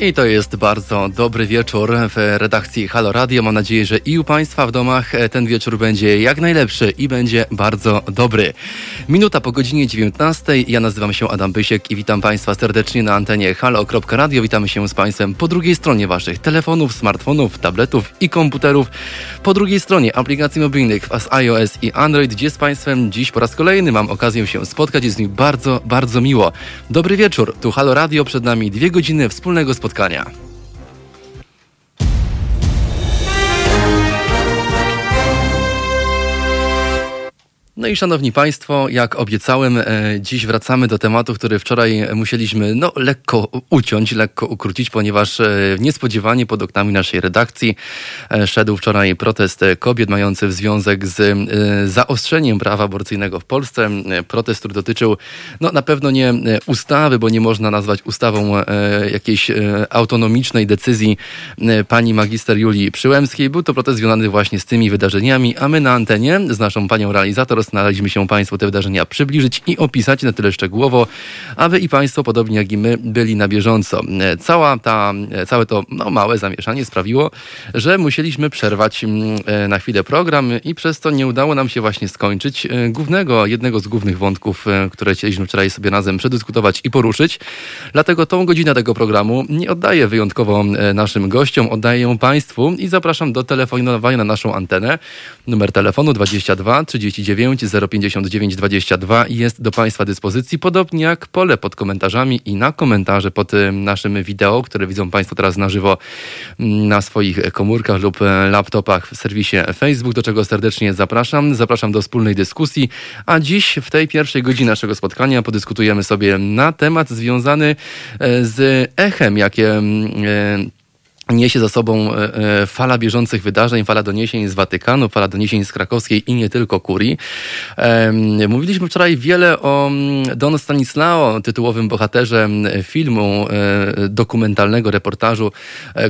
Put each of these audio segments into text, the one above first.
I to jest bardzo dobry wieczór w redakcji Halo Radio. Mam nadzieję, że i u Państwa w domach ten wieczór będzie jak najlepszy i będzie bardzo dobry. Minuta po godzinie 19. Ja nazywam się Adam Bysiek i witam Państwa serdecznie na antenie halo.radio. Witamy się z Państwem po drugiej stronie Waszych telefonów, smartfonów, tabletów i komputerów. Po drugiej stronie aplikacji mobilnych z iOS i Android, gdzie z Państwem dziś po raz kolejny mam okazję się spotkać. Jest mi bardzo, bardzo miło. Dobry wieczór. Tu Halo Radio. Przed nami dwie godziny wspólnego spotkania spotkania. No i szanowni państwo, jak obiecałem, e, dziś wracamy do tematu, który wczoraj musieliśmy no, lekko uciąć, lekko ukrócić, ponieważ e, niespodziewanie pod oknami naszej redakcji e, szedł wczoraj protest kobiet mający związek z zaostrzeniem prawa aborcyjnego w Polsce. Protest, który dotyczył no, na pewno nie ustawy, bo nie można nazwać ustawą jakiejś autonomicznej decyzji pani magister Julii Przyłębskiej. Był to protest związany właśnie z tymi wydarzeniami, a my na antenie z naszą panią realizator staraliśmy się Państwu te wydarzenia przybliżyć i opisać na tyle szczegółowo, aby i Państwo, podobnie jak i my, byli na bieżąco. Cała ta, całe to no, małe zamieszanie sprawiło, że musieliśmy przerwać mm, e, na chwilę program i przez to nie udało nam się właśnie skończyć e, głównego, jednego z głównych wątków, e, które chcieliśmy wczoraj sobie razem przedyskutować i poruszyć. Dlatego tą godzinę tego programu nie oddaję wyjątkowo naszym gościom, oddaję ją Państwu i zapraszam do telefonowania na naszą antenę. Numer telefonu 22 39 059 22 jest do Państwa dyspozycji, podobnie jak pole pod komentarzami i na komentarze pod y, naszym wideo, które widzą Państwo teraz na żywo mm, na swoich komórkach lub e, laptopach w serwisie Facebook, do czego serdecznie zapraszam. Zapraszam do wspólnej dyskusji, a dziś w tej pierwszej godzinie naszego spotkania podyskutujemy sobie na temat związany e, z echem, jakie mm, e, niesie za sobą e, e, fala bieżących wydarzeń, fala doniesień z Watykanu, fala doniesień z krakowskiej i nie tylko kurii. Mówiliśmy wczoraj wiele o mm, Don Stanislao, tytułowym bohaterze filmu e, dokumentalnego, reportażu,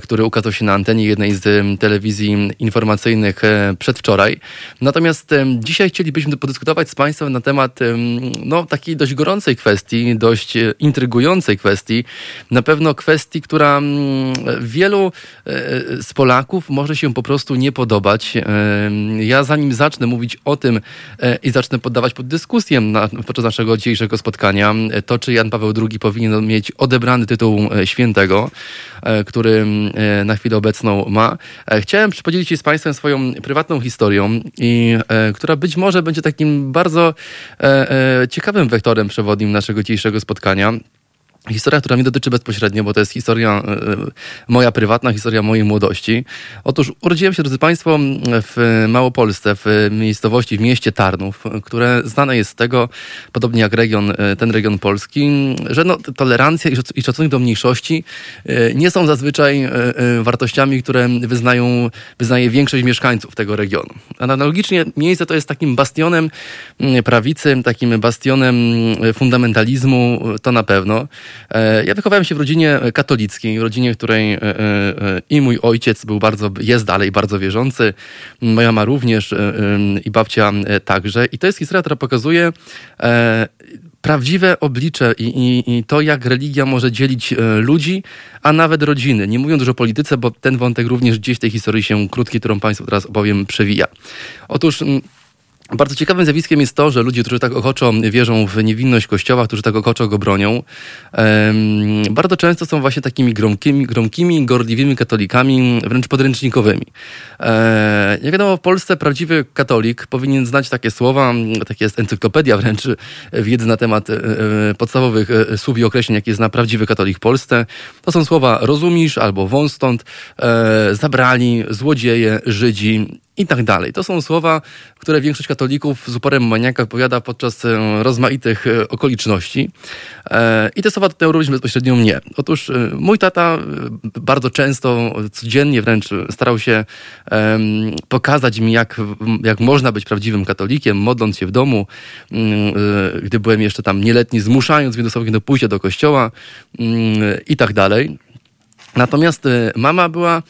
który ukazał się na antenie jednej z telewizji informacyjnych przedwczoraj. Natomiast dzisiaj chcielibyśmy podyskutować z Państwem na temat no, takiej dość gorącej kwestii, dość intrygującej kwestii, na pewno kwestii, która wielu E, z Polaków może się po prostu nie podobać. E, ja zanim zacznę mówić o tym e, i zacznę poddawać pod dyskusję na, podczas naszego dzisiejszego spotkania, to czy Jan Paweł II powinien mieć odebrany tytuł świętego, który na chwilę obecną ma, chciałem podzielić się z Państwem swoją prywatną historią, i, która być może będzie takim bardzo ciekawym wektorem przewodnim naszego dzisiejszego spotkania. Historia, która mnie dotyczy bezpośrednio, bo to jest historia e, e, moja prywatna, historia mojej młodości. Otóż urodziłem się, drodzy Państwo, w Małopolsce, w miejscowości, w mieście Tarnów, które znane jest z tego, podobnie jak region, e, ten region polski, że no, tolerancja i szacunek do mniejszości nie są zazwyczaj wartościami, które wyznają, wyznaje większość mieszkańców tego regionu. Analogicznie miejsce to jest takim bastionem prawicy, takim bastionem fundamentalizmu, to na pewno. E, ja wychowałem się w rodzinie katolickiej, rodzinie, w której e, e, i mój ojciec był bardzo, jest dalej bardzo wierzący, moja mama również i babcia także. I to jest historia, która pokazuje prawdziwe oblicze i, i, i, to, jak religia może dzielić ludzi, a nawet rodziny. Nie mówiąc już o polityce, bo ten wątek również gdzieś w tej historii się krótki, którą Państwu teraz opowiem, przewija. Otóż bardzo ciekawym zjawiskiem jest to, że ludzie, którzy tak ochoczo wierzą w niewinność Kościoła, którzy tak ochoczo go bronią, bardzo często są właśnie takimi gromkimi, gromkimi gorliwymi katolikami, wręcz podręcznikowymi. E, jak wiadomo, w Polsce prawdziwy katolik powinien znać takie słowa, takie jest encyklopedia wręcz wiedzy na temat e, e, podstawowych słów i określeń, jakie zna prawdziwy katolik w Polsce. To są słowa rozumisz albo wąs stąd, zabrali, złodzieje, Żydzi i tak dalej. To są słowa, które większość katolików z uporem maniaka powiada podczas e, rozmaitych e, okoliczności. E, I te słowa dotykają również bezpośrednio mnie. Otóż mój tata bardzo często, codziennie wręcz starał się pokazać mi, jak, jak można być prawdziwym katolikiem, modląc się w domu, mm, gdy byłem jeszcze tam nieletni, zmuszając mnie dosłownie do pójścia do kościoła mm, i tak dalej. Natomiast mama była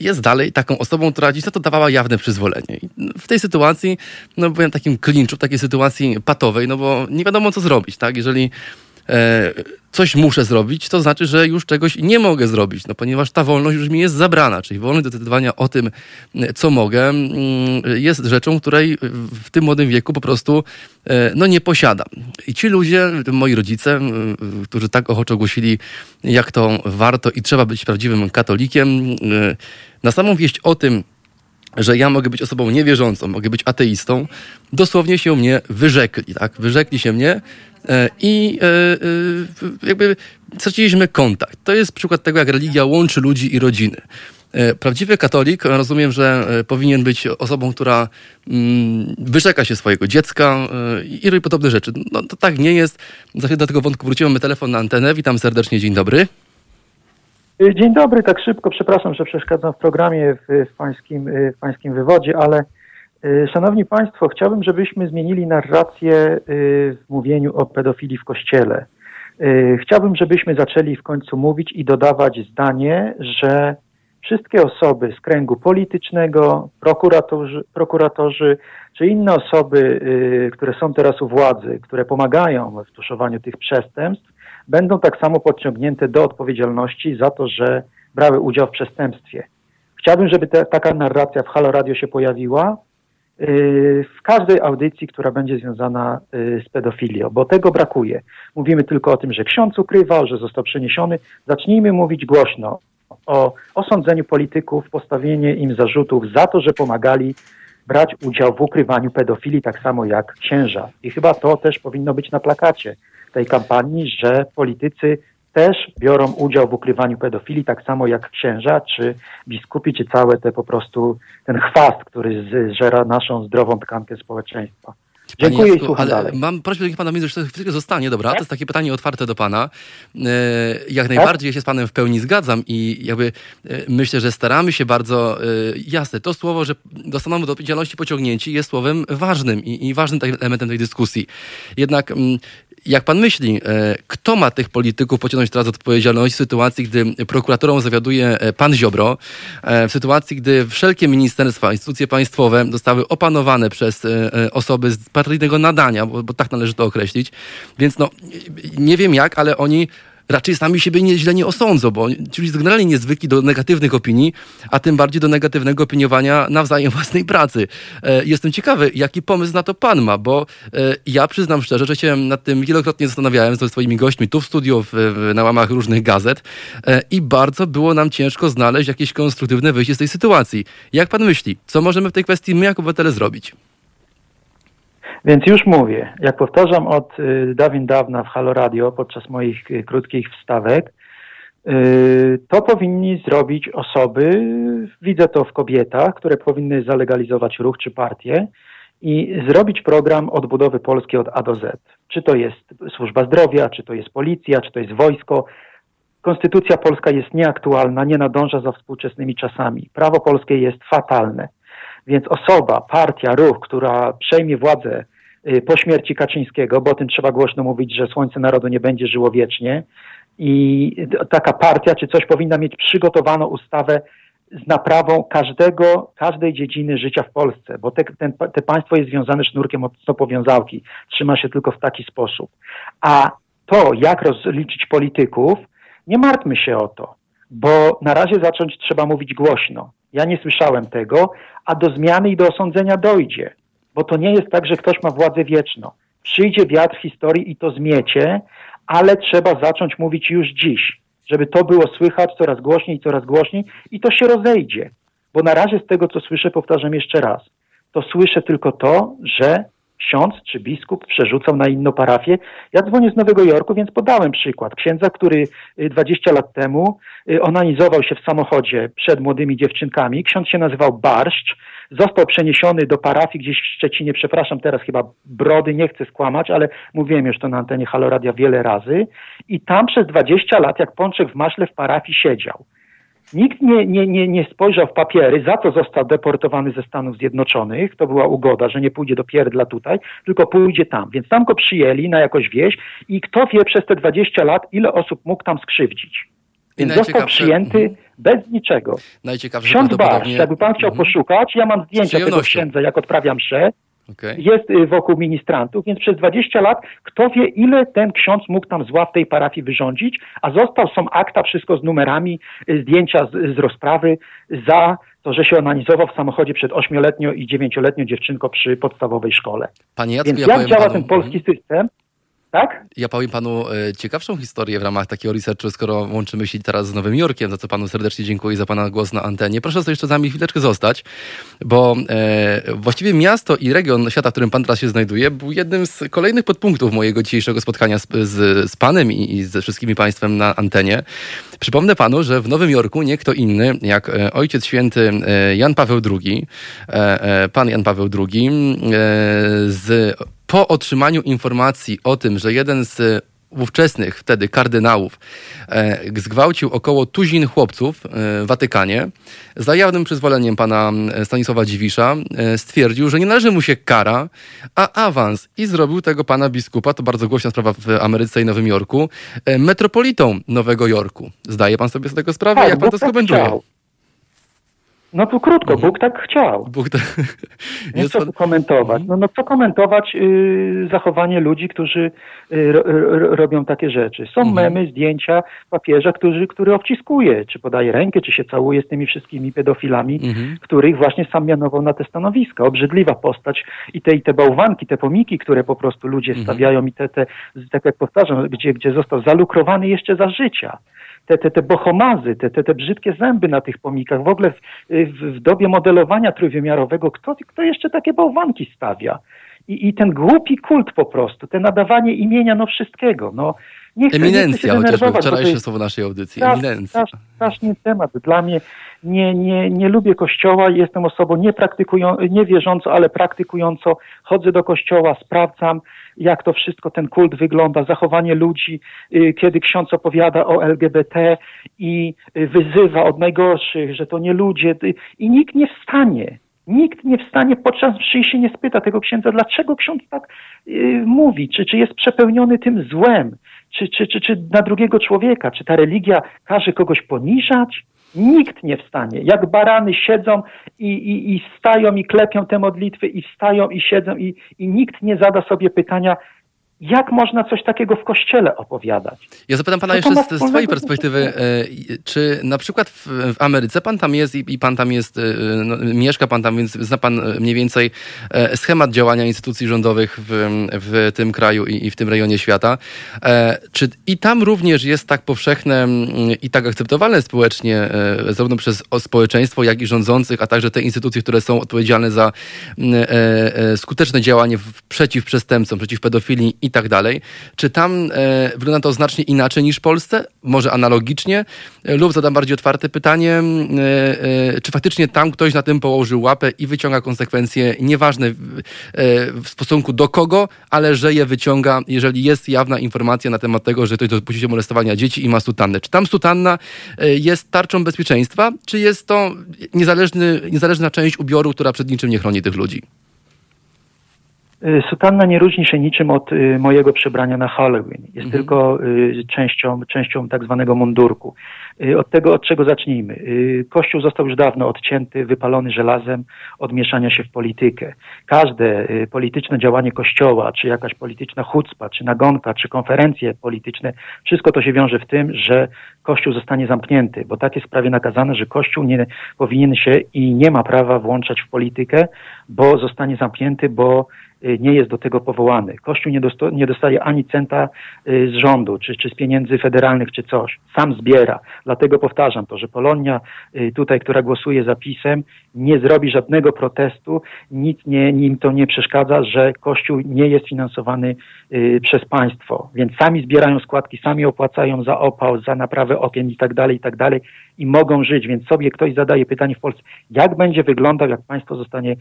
jest dalej taką osobą, która dziś to dawała jawne przyzwolenie. I w tej sytuacji, no byłem takim klinczu, w takiej sytuacji patowej, no bo nie wiadomo co zrobić, tak? Jeżeli e, coś muszę zrobić, to znaczy, że już czegoś nie mogę zrobić, no ponieważ ta wolność już mi jest zabrana, czyli wolność do decydowania o tym, co mogę, mm, jest rzeczą, której w tym młodym wieku po prostu e, no, nie posiadam. I ci ludzie, moi rodzice, którzy tak ochoczo głosili, jak to warto i trzeba być prawdziwym katolikiem, na samą wieść o tym, że ja mogę być osobą niewierzącą, mogę być ateistą, dosłownie się mnie wyrzekli, tak? Wyrzekli się mnie e, i e, e, jakby straciliśmy kontakt. To jest przykład tego, jak religia łączy ludzi i rodziny. Prawdziwy katolik, rozumiem, że powinien być osobą, która mm, wyrzeka się swojego dziecka i robi podobne rzeczy. No to tak nie jest. Za chwilę do tego wątku wrócimy. Mamy telefon na antenę. Witam serdecznie, dzień dobry. Dzień dobry, tak szybko, przepraszam, że przeszkadzam w programie w, w, pańskim, w pańskim wywodzie, ale y, Szanowni Państwo, chciałbym, żebyśmy zmienili narrację w mówieniu o pedofilii w Kościele. Chciałbym, żebyśmy zaczęli w końcu mówić i dodawać zdanie, że wszystkie osoby z kręgu politycznego, prokuratorzy, prokuratorzy czy inne osoby, które są teraz u władzy, które pomagają w tuszowaniu tych przestępstw, będą tak samo podciągnięte do odpowiedzialności za to, że brały udział w przestępstwie. Chciałbym, żeby te, taka narracja w Halo Radio się pojawiła yy, w każdej audycji, która będzie związana yy, z pedofilią, bo tego brakuje. Mówimy tylko o tym, że ksiądz ukrywał, że został przeniesiony. Zacznijmy mówić głośno o osądzeniu polityków, postawienie im zarzutów za to, że pomagali brać udział w ukrywaniu pedofilii, tak samo jak księża. I chyba to też powinno być na plakacie tej kampanii, że politycy też biorą udział w ukrywaniu pedofilii, tak samo jak księża, czy biskupi, czy całe te po prostu ten chwast, który zżera naszą zdrową tkankę społeczeństwa. Dziękuję Jacku, i słucham ale dalej. Mam prośbę do pana ministra, że chwilkę zostanie, dobra? To jest takie pytanie otwarte do pana. E, jak tak? najbardziej ja się z panem w pełni zgadzam i jakby e, myślę, że staramy się bardzo, e, jasne, to słowo, że dostaną do odpowiedzialności pociągnięci jest słowem ważnym i, i ważnym elementem tej dyskusji. Jednak mm, jak pan myśli, e, kto ma tych polityków pociągnąć teraz do odpowiedzialności w sytuacji, gdy prokuraturą zawiaduje e, pan Ziobro, e, w sytuacji, gdy wszelkie ministerstwa, instytucje państwowe zostały opanowane przez osoby z partyjnego nadania, bo, bo tak należy to określić. Więc no, nie wiem jak, ale oni raczej sami siebie nie, źle nie osądzą, bo ci ludzie generalnie niezwykli do negatywnych opinii, a tym bardziej do negatywnego opiniowania nawzajem własnej pracy. E, jestem ciekawy, jaki pomysł na to pan ma, bo e, ja przyznam szczerze, że się nad tym wielokrotnie zastanawiałem ze swoimi gośćmi tu w studiu, w, na łamach różnych gazet e, i bardzo było nam ciężko znaleźć jakieś konstruktywne wyjście z tej sytuacji. Jak pan myśli, co możemy w tej kwestii my jako obywatele zrobić? Więc już mówię, jak powtarzam od y, dawien dawna w Halo Radio podczas moich y, krótkich wstawek, y, to powinni zrobić osoby, widzę to w kobietach, które powinny zalegalizować ruch czy partię i zrobić program odbudowy Polski od A do Z. Czy to jest służba zdrowia, czy to jest policja, czy to jest wojsko. Konstytucja polska jest nieaktualna, nie nadąża za współczesnymi czasami. Prawo polskie jest fatalne. Więc osoba, partia, ruch, która przejmie władzę y, po śmierci Kaczyńskiego, bo o tym trzeba głośno mówić, że Słońce Narodu nie będzie żyło wiecznie i taka partia czy coś powinna mieć przygotowaną ustawę z naprawą każdego, każdej dziedziny życia w Polsce, bo te, ten, te państwo jest związane sznurkiem od powiązałki, trzyma się tylko w taki sposób. A to, jak rozliczyć polityków, nie martwmy się o to, bo na razie zacząć trzeba mówić głośno. Ja nie słyszałem tego, a do zmiany i do osądzenia dojdzie. Bo to nie jest tak, że ktoś ma władzę wieczną. Przyjdzie wiatr historii i to zmiecie, ale trzeba zacząć mówić już dziś, żeby to było słychać coraz głośniej, coraz głośniej i to się rozejdzie. Bo na razie z tego, co słyszę, powtarzam jeszcze raz, to słyszę tylko to, że ksiądz czy biskup przerzucał na inną parafię. Ja dzwonię z Nowego Jorku, więc podałem przykład. Księdza, który 20 y, lat temu y, onanizował się w samochodzie przed młodymi dziewczynkami. Ksiądz się nazywał Barszcz. Został przeniesiony do parafii gdzieś w Szczecinie, przepraszam teraz chyba Brody, nie chcę skłamać, ale mówiłem już to na antenie Haloradia wiele razy. I tam przez 20 lat, jak pączek w maśle w parafii siedział. Nikt nie, nie, nie, nie spojrzał w papiery, za co został deportowany ze Stanów Zjednoczonych. To była ugoda, że nie pójdzie do pierdla tutaj, tylko pójdzie tam. Więc tam go przyjęli na jakąś wieś i kto wie przez te 20 lat, ile osób mógł tam skrzywdzić. Więc został przyjęty mhm. bez niczego. Najciekawsze Ksiądz Barsz, jakby pan chciał mhm. poszukać, ja mam zdjęcia tego księdza, jak odprawiam mszę. Okay. jest y, wokół ministrantów, więc przez 20 lat kto wie, ile ten ksiądz mógł tam zła w tej parafii wyrządzić, a został, są akta, wszystko z numerami, y, zdjęcia z, z rozprawy za to, że się onanizował w samochodzie przed ośmioletnią i dziewięcioletnią dziewczynką przy podstawowej szkole. Panie Jacku, Więc ja jak działa panu... ten polski system? Tak? Ja powiem panu e, ciekawszą historię w ramach takiego researchu, skoro łączymy się teraz z Nowym Jorkiem, za co panu serdecznie dziękuję za pana głos na antenie. Proszę sobie jeszcze z nami chwileczkę zostać, bo e, właściwie miasto i region świata, w którym pan teraz się znajduje, był jednym z kolejnych podpunktów mojego dzisiejszego spotkania z, z, z panem i, i ze wszystkimi państwem na antenie. Przypomnę panu, że w Nowym Jorku nie kto inny jak e, ojciec święty e, Jan Paweł II, e, pan Jan Paweł II z po otrzymaniu informacji o tym, że jeden z ówczesnych wtedy kardynałów e, zgwałcił około tuzin chłopców e, w Watykanie, za jawnym przyzwoleniem pana Stanisława Dziwisza e, stwierdził, że nie należy mu się kara, a awans i zrobił tego pana biskupa, to bardzo głośna sprawa w Ameryce i Nowym Jorku, e, metropolitą Nowego Jorku. Zdaje pan sobie z tego sprawę? Tak, Jak pan to skomentuje? Chciał. No tu krótko, mhm. Bóg tak chciał. Bóg tak... Nie co tu komentować? No, no co komentować y, zachowanie ludzi, którzy y, robią takie rzeczy. Są mhm. memy, zdjęcia papieża, który, który obciskuje, czy podaje rękę, czy się całuje z tymi wszystkimi pedofilami, mhm. których właśnie sam mianował na te stanowiska. Obrzydliwa postać i te, i te bałwanki, te pomiki, które po prostu ludzie mhm. stawiają i te, te, tak jak powtarzam, gdzie, gdzie został zalukrowany jeszcze za życia te, te, te bohomazy, te, te, te brzydkie zęby na tych pomikach. W ogóle w, w, dobie modelowania trójwymiarowego, kto, kto jeszcze takie bałwanki stawia? I, I ten głupi kult po prostu, te nadawanie imienia no wszystkiego. No, nie chcę, Eminencja, nie chcę chociażby wczorajsze słowo naszej audycji. Strasz, Eminencja. Strasz, straszny temat. Dla mnie nie, nie, nie lubię kościoła, jestem osobą niewierzącą, ale praktykującą. Chodzę do kościoła, sprawdzam, jak to wszystko, ten kult wygląda, zachowanie ludzi, y, kiedy ksiądz opowiada o LGBT i wyzywa od najgorszych, że to nie ludzie y, i nikt nie wstanie. Nikt nie wstanie podczas mszy się nie spyta tego księdza, dlaczego ksiądz tak yy, mówi, czy, czy jest przepełniony tym złem, czy, czy, czy, czy na drugiego człowieka, czy ta religia każe kogoś poniżać, Nikt nie wstanie. Jak barany siedzą i, i, i wstają i klepią te modlitwy i wstają i siedzą i, i nikt nie zada sobie pytania, jak można coś takiego w kościele opowiadać? Ja zapytam pana jeszcze z, z swojej perspektywy, e, czy na przykład w, w Ameryce pan tam jest i, i pan tam jest, e, no, mieszka pan tam, więc zna pan e, mniej więcej schemat działania instytucji rządowych w, w tym kraju i, i w tym rejonie świata. Czy i tam również jest tak powszechne i tak akceptowalne społecznie, zarówno przez społeczeństwo, jak i rządzących, a także te instytucje, które są odpowiedzialne za skuteczne działanie przeciw przestępcom, przeciw pedofilii i i tak dalej. Czy tam e, wygląda to znacznie inaczej niż w Polsce? Może analogicznie? E, lub zadam bardziej otwarte pytanie, e, e, czy faktycznie tam ktoś na tym położył łapę i wyciąga konsekwencje, nieważne w, e, w stosunku do kogo, ale że je wyciąga, jeżeli jest jawna informacja na temat tego, że ktoś dopuścił się molestowania dzieci i ma sutannę. Czy tam sutanna e, jest tarczą bezpieczeństwa, czy jest to niezależny, niezależna część ubioru, która przed niczym nie chroni tych ludzi? Y, sutanna nie różni się niczym od y, mojego przebrania na Halloween. Jest mhm. tylko y, częścią, częścią tak zwanego mundurku. Od tego, od czego zacznijmy. Kościół został już dawno odcięty, wypalony żelazem od mieszania się w politykę. Każde polityczne działanie Kościoła, czy jakaś polityczna chucpa, czy nagonka, czy konferencje polityczne, wszystko to się wiąże w tym, że Kościół zostanie zamknięty, bo tak jest prawie nakazane, że Kościół nie powinien się i nie ma prawa włączać w politykę, bo zostanie zamknięty, bo nie jest do tego powołany. Kościół nie, dosto, nie dostaje ani centa y, z rządu, czy, czy z pieniędzy federalnych, czy coś. Sam zbiera. Dlatego powtarzam to, że Polonia y, tutaj, która głosuje za PiSem, nie zrobi żadnego protestu, nic nie, nim to nie przeszkadza, że Kościół nie jest finansowany przez państwo. Więc sami zbierają składki, sami opłacają za opał, za naprawę okien i tak dalej, i tak dalej i mogą żyć. Więc sobie ktoś zadaje pytanie w Polsce, jak będzie wyglądał, jak państwo zostanie,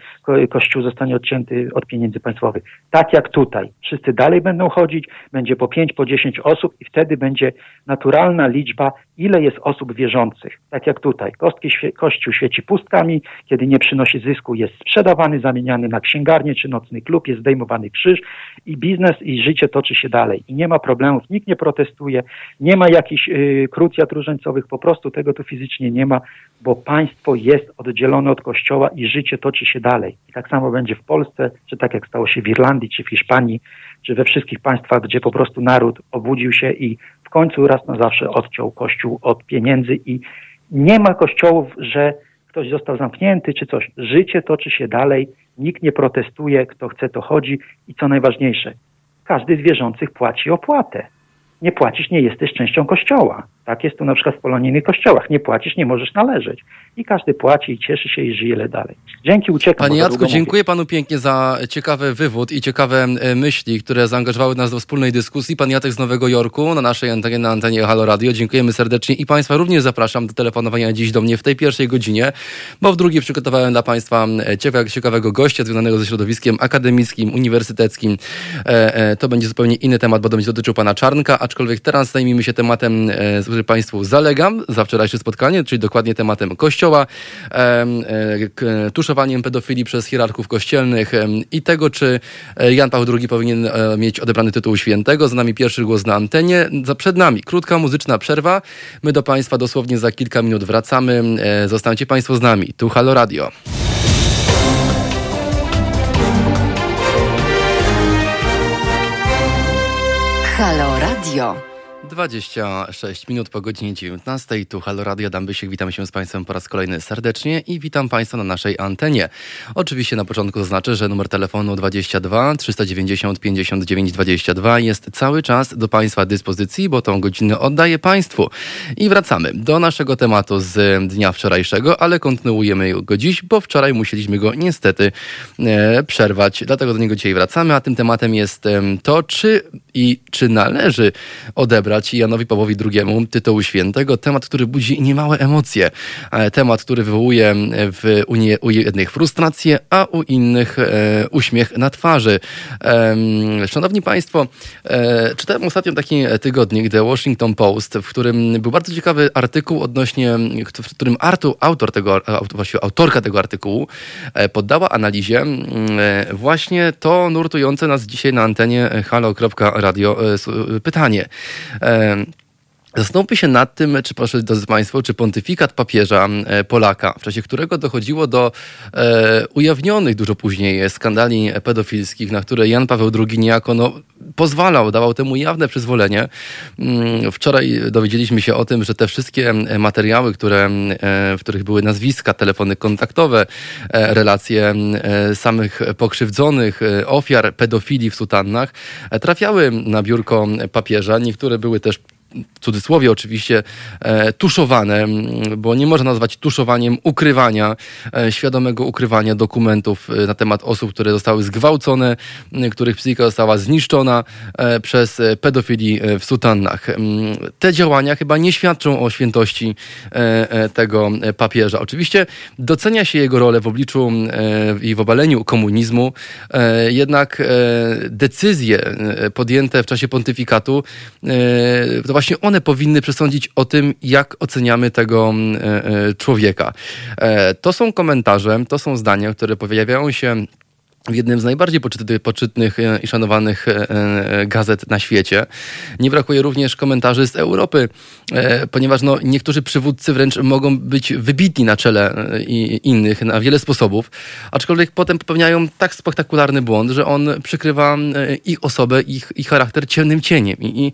Kościół zostanie odcięty od pieniędzy państwowych. Tak jak tutaj. Wszyscy dalej będą chodzić, będzie po 5, po 10 osób i wtedy będzie naturalna liczba, ile jest osób wierzących. Tak jak tutaj. Kostki, kościół świeci pustkami, kiedy nie przynosi zysku, jest sprzedawany, zamieniany na księgarnię czy nocny klub, jest zdejmowany krzyż i biznes i życie toczy się dalej. I nie ma problemów, nikt nie protestuje, nie ma jakichś yy, krucjat różańcowych, po prostu tego tu fizycznie nie ma, bo państwo jest oddzielone od kościoła i życie toczy się dalej. I tak samo będzie w Polsce, czy tak jak stało się w Irlandii, czy w Hiszpanii, czy we wszystkich państwach, gdzie po prostu naród obudził się i w końcu raz na zawsze odciął kościół od pieniędzy i nie ma kościołów, że ktoś został zamknięty czy coś. Życie toczy się dalej, nikt nie protestuje, kto chce to chodzi i co najważniejsze, każdy z wierzących płaci opłatę. Nie płacisz, nie jesteś częścią kościoła. Tak jest tu na przykład w polonijnych kościołach. Nie płacisz, nie możesz należeć. I każdy płaci i cieszy się i żyje dalej. Dzięki, uciekam. Panie Jacku, dziękuję panu pięknie za ciekawy wywód i ciekawe e, myśli, które zaangażowały nas do wspólnej dyskusji. Pan Jacek z Nowego Jorku na naszej antenie, na antenie Halo Radio. Dziękujemy serdecznie i państwa również zapraszam do telefonowania dziś do mnie w tej pierwszej godzinie, bo w drugiej przygotowałem dla państwa e, ciekawego gościa związanego ze środowiskiem akademickim, uniwersyteckim. E, to będzie zupełnie inny temat, bo będzie dotyczył pana Czarnka, aczkolwiek teraz zajmijmy się tematem, który państwu zalegam za wczorajsze spotkanie, czyli dokładnie tematem kościoła, tuszowaniem pedofilii przez hierarchów kościelnych i tego, czy Jan Paweł II powinien mieć odebrany tytuł świętego. Za nami pierwszy głos na antenie. Przed nami krótka muzyczna przerwa. My do Państwa dosłownie za kilka minut wracamy. Zostańcie Państwo z nami. Tu Halo Radio. Halo Radio. 26 minut po godzinie 19. Tu Halo Radio Dambysiek. Witam się z Państwem po raz kolejny serdecznie i witam Państwa na naszej antenie. Oczywiście na początku zaznaczę, że numer telefonu 22 390 59 22 jest cały czas do Państwa dyspozycji, bo tą godzinę oddaję Państwu. I wracamy do naszego tematu z dnia wczorajszego, ale kontynuujemy go dziś, bo wczoraj musieliśmy go niestety e, przerwać. Dlatego do niego dzisiaj wracamy, a tym tematem jest e, to, czy i czy należy odebrać odebrać Janowi Pawłowi II tytułu świętego. Temat, który budzi niemałe emocje. E, temat, który wywołuje w u jednych frustrację, a u innych e, uśmiech na twarzy. E, szanowni Państwo, e, czytałem ostatnio taki tygodnik The Washington Post, w którym był bardzo ciekawy artykuł odnośnie, w którym Artu, autor tego, właściwie autorka tego artykułu e, poddała analizie e, właśnie to nurtujące nas dzisiaj na antenie halo.radio pytanie. Um, Zastanówmy się nad tym, czy proszę drodzy Państwo, czy pontyfikat papieża e, Polaka, w czasie którego dochodziło do e, ujawnionych dużo później skandali pedofilskich, na które Jan Paweł II niejako no, pozwalał, dawał temu jawne przyzwolenie. Mm, wczoraj dowiedzieliśmy się o tym, że te wszystkie materiały, które, e, w których były nazwiska, telefony kontaktowe, e, relacje samych pokrzywdzonych, ofiar pedofilii w sutannach, trafiały na biurko papieża. Niektóre były też w cudzysłowie oczywiście, e, tuszowane, bo nie można nazwać tuszowaniem ukrywania, e, świadomego ukrywania dokumentów e, na temat osób, które zostały zgwałcone, których psychika została zniszczona przez pedofili w sutannach. Te działania chyba nie świadczą o świętości tego papieża. Oczywiście docenia się jego rolę w obliczu i w obaleniu komunizmu, jednak decyzje podjęte w czasie pontyfikatu to właśnie one powinny przesądzić o tym, jak oceniamy tego mm, e, e, człowieka. E, to są komentarze, to są zdania, które pojawiają się w jednym z najbardziej poczytnych e, i szanowanych e, e, gazet na świecie. Nie brakuje również komentarzy z Europy, ponieważ no, niektórzy przywódcy wręcz mogą być wybitni na czele innych na wiele sposobów, aczkolwiek potem popełniają tak spektakularny błąd, że on przykrywa ich osobę, ich, ich charakter ciemnym cieniem. I, i,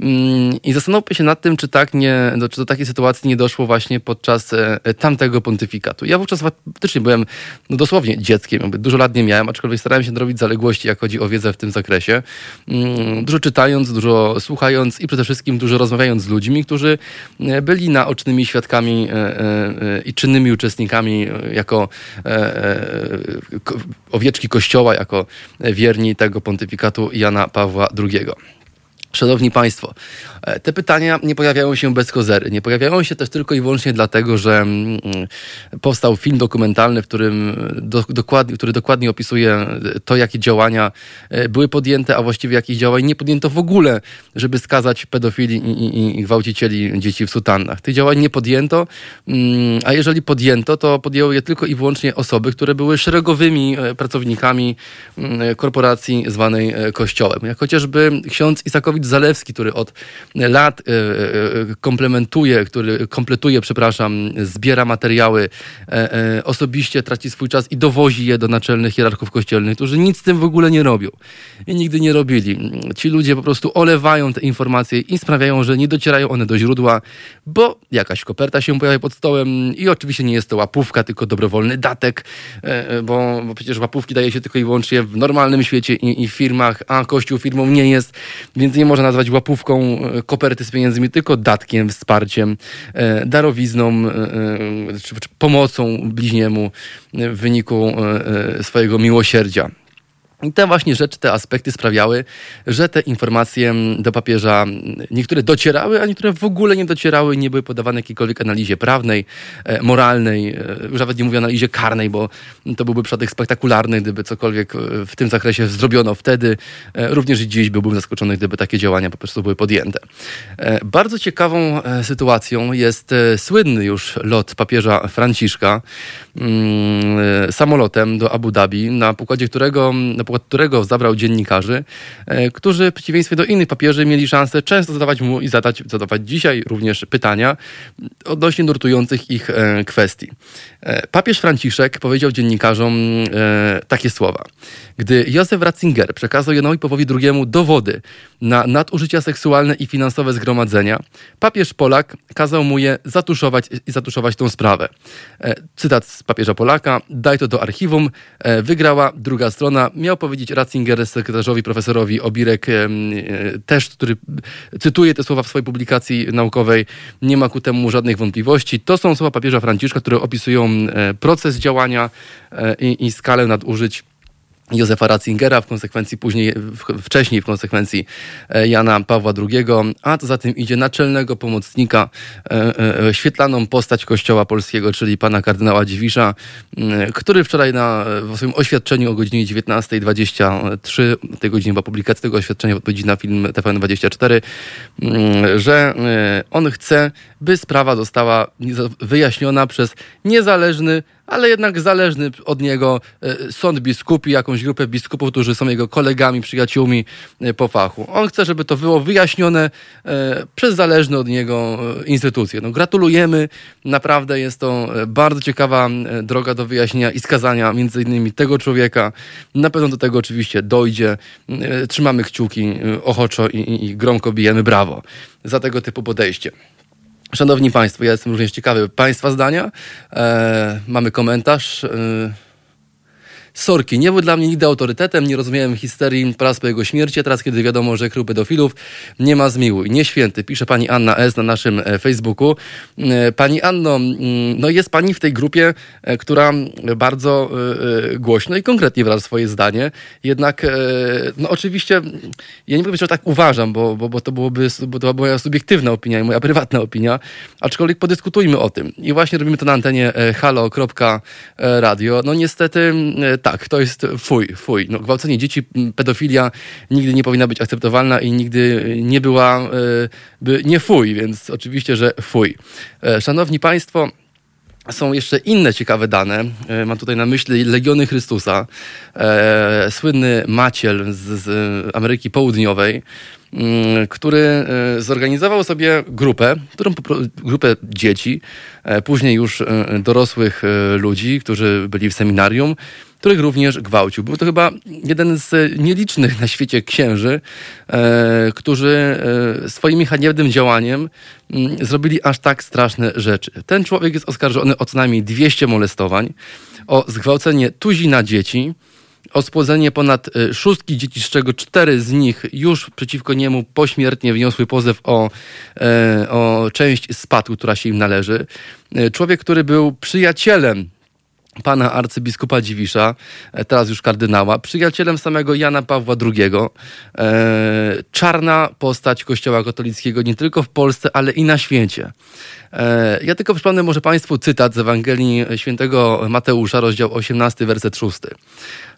mm, i zastanówmy się nad tym, czy tak nie, czy do takiej sytuacji nie doszło właśnie podczas tamtego pontyfikatu. Ja wówczas faktycznie byłem no, dosłownie dzieckiem, dużo lat nie miałem, aczkolwiek starałem się robić zaległości, jak chodzi o wiedzę w tym zakresie. Mm, dużo czytając, dużo słuchając i przede wszystkim dużo rozmawiając z ludźmi, którzy e, byli naocznymi świadkami e, e, i czynnymi uczestnikami jako owieczki Kościoła, jako wierni tego pontyfikatu Jana Pawła II. Szanowni Państwo, te pytania nie pojawiają się bez kozery. Nie pojawiają się też tylko i wyłącznie dlatego, że mm, powstał film dokumentalny, w którym do, dokładnie, który dokładnie opisuje to, jakie działania e, były podjęte, a właściwie jakich działań nie podjęto w ogóle, żeby skazać pedofili i, i, i gwałcicieli dzieci w sutannach. Tych działań nie podjęto, mm, a jeżeli podjęto, to podjęły je tylko i wyłącznie osoby, które były szeregowymi e, pracownikami mm, korporacji zwanej Kościołem. Jak chociażby ksiądz Isakowicz Zalewski, który od lat komplementuje, który kompletuje, przepraszam, zbiera materiały, osobiście traci swój czas i dowozi je do naczelnych hierarchów kościelnych, którzy nic z tym w ogóle nie robią. I nigdy nie robili. Ci ludzie po prostu olewają te informacje i sprawiają, że nie docierają one do źródła, bo jakaś koperta się pojawia pod stołem i oczywiście nie jest to łapówka, tylko dobrowolny datek, bo, bo przecież łapówki daje się tylko i wyłącznie w normalnym świecie i, i firmach, a Kościół firmą nie jest, więc nie można nazwać łapówką e, koperty z pieniędzmi, tylko datkiem, wsparciem, e, darowizną e, czy, czy pomocą bliźniemu w wyniku swojego miłosierdzia. I te właśnie rzeczy, te aspekty sprawiały, że te informacje do papieża niektóre docierały, a niektóre w ogóle nie docierały, nie były podawane jakiejkolwiek analizie prawnej, e, moralnej, e, już nawet nie mówię analizie karnej, bo to byłby przypadek spektakularny, gdyby cokolwiek e, w tym zakresie zrobiono wtedy. Również i dziś byłbym zaskoczony, gdyby takie działania po prostu były podjęte. Bardzo ciekawą sytuacją jest słynny już lot papieża Franciszka mm, samolotem do Abu Dhabi, na pokładzie którego pokład którego zabrał dziennikarzy, e, którzy w przeciwieństwie do innych papieży mieli szansę często zadawać mu i zadać, zadawać dzisiaj również pytania odnośnie nurtujących ich e, kwestii. E, papież Franciszek powiedział dziennikarzom takie słowa. Gdy Józef Ratzinger przekazał Janowi Pawłowi II dowody na nadużycia seksualne i finansowe zgromadzenia, papież Polak kazał mu je zatuszować i zatuszować tą sprawę. Cytat z papieża Polaka. Daj to do archiwum. Wygrała druga strona. Miał powiedzieć Ratzinger sekretarzowi profesorowi Obirek, e, też, który cytuje te słowa w swojej publikacji naukowej, nie ma ku temu żadnych wątpliwości. To są słowa papieża Franciszka, które opisują e, proces działania e, i, i skalę nadużyć Józefa Ratzingera, w konsekwencji później, wcześniej w konsekwencji e, Jana Pawła II, a to za tym idzie naczelnego pomocnika, e, e, świetlaną postać Kościoła Polskiego, czyli pana kardynała Dziwisza, który wczoraj na, w swoim oświadczeniu o godzinie 19.23, tej godzinie była publikacja tego oświadczenia w odpowiedzi na film TVN24, że on chce, by sprawa została wyjaśniona przez niezależny ale jednak zależny od niego e, sąd biskupi, jakąś grupę biskupów, którzy są jego kolegami, przyjaciółmi e, po fachu. On chce, żeby to było wyjaśnione e, przez zależne od niego instytucje. No, gratulujemy, naprawdę jest to bardzo ciekawa droga do wyjaśnienia i skazania między innymi tego człowieka. Na pewno do tego oczywiście dojdzie. Trzymamy kciuki ochoczo i, i, i gromko bijemy brawo za tego typu podejście. Szanowni Państwo, ja jestem również ciekawy Państwa zdania. E, mamy komentarz. E, Sorki nie był dla mnie nigdy autorytetem, nie rozumiałem histerii prac po jego śmierci, teraz kiedy wiadomo, że krył pedofilów, nie ma zmiłuj. Nie święty, pisze pani Anna S. na naszym e, Facebooku. E, pani Anno, mm, no jest pani w tej grupie, e, która bardzo głośno i konkretnie wyraża swoje zdanie, jednak no oczywiście ja nie powiem, że tak uważam, bo, bo, bo to byłoby bo to była moja subiektywna opinia i moja prywatna opinia, aczkolwiek podyskutujmy o tym. I właśnie robimy to na antenie halo.radio. No niestety tak, to jest fuj, fuj. No, gwałcenie dzieci, pedofilia nigdy nie powinna być akceptowalna i nigdy nie była, e, by nie fuj, więc oczywiście, że fuj. E, szanowni Państwo, są jeszcze inne ciekawe dane. E, mam tutaj na myśli Legiony Chrystusa, słynny Maciel z, z Ameryki Południowej, Mm, który zorganizował sobie grupę, którą, grupę dzieci, później już dorosłych ludzi, którzy byli w seminarium, których również gwałcił. Był to chyba jeden z nielicznych na świecie księży, którzy swoim haniebnym działaniem mm, zrobili aż tak straszne rzeczy. Ten człowiek jest oskarżony o co najmniej 200 molestowań, o zgwałcenie tuzina dzieci, o spłodzenie ponad y, szóstki dzieci, z czego cztery z nich już przeciwko niemu pośmiertnie wniosły pozew o, e, o część spadku, która się im należy. E, człowiek, który był przyjacielem pana arcybiskupa Dziwisza, e, teraz już kardynała, przyjacielem samego Jana Pawła II. czarna postać Kościoła katolickiego nie tylko w Polsce, ale i na świecie. E, ja tylko przypomnę może Państwu cytat z Ewangelii świętego Mateusza, rozdział 18, werset 6.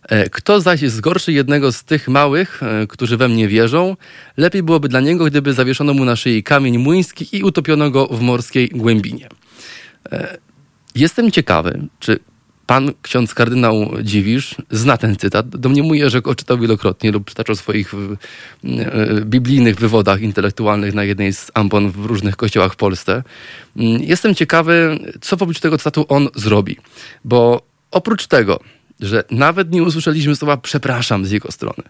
E, Kto zaś zgorszy jednego z tych małych, e, którzy we mnie wierzą, lepiej byłoby dla niego, gdyby zawieszono mu na szyi kamień młyński i utopiono go w morskiej głębinie. Jestem ciekawy, czy pan ksiądz kardynał Dziwisz zna ten cytat. Domniemuje, że go czytał wielokrotnie lub przytaczał w swoich e, biblijnych wywodach intelektualnych na jednej z ambon w różnych kościołach w Polsce. Mm, jestem ciekawy, co wobec tego cytatu on zrobi, bo oprócz tego, że nawet nie usłyszeliśmy słowa przepraszam z jego strony,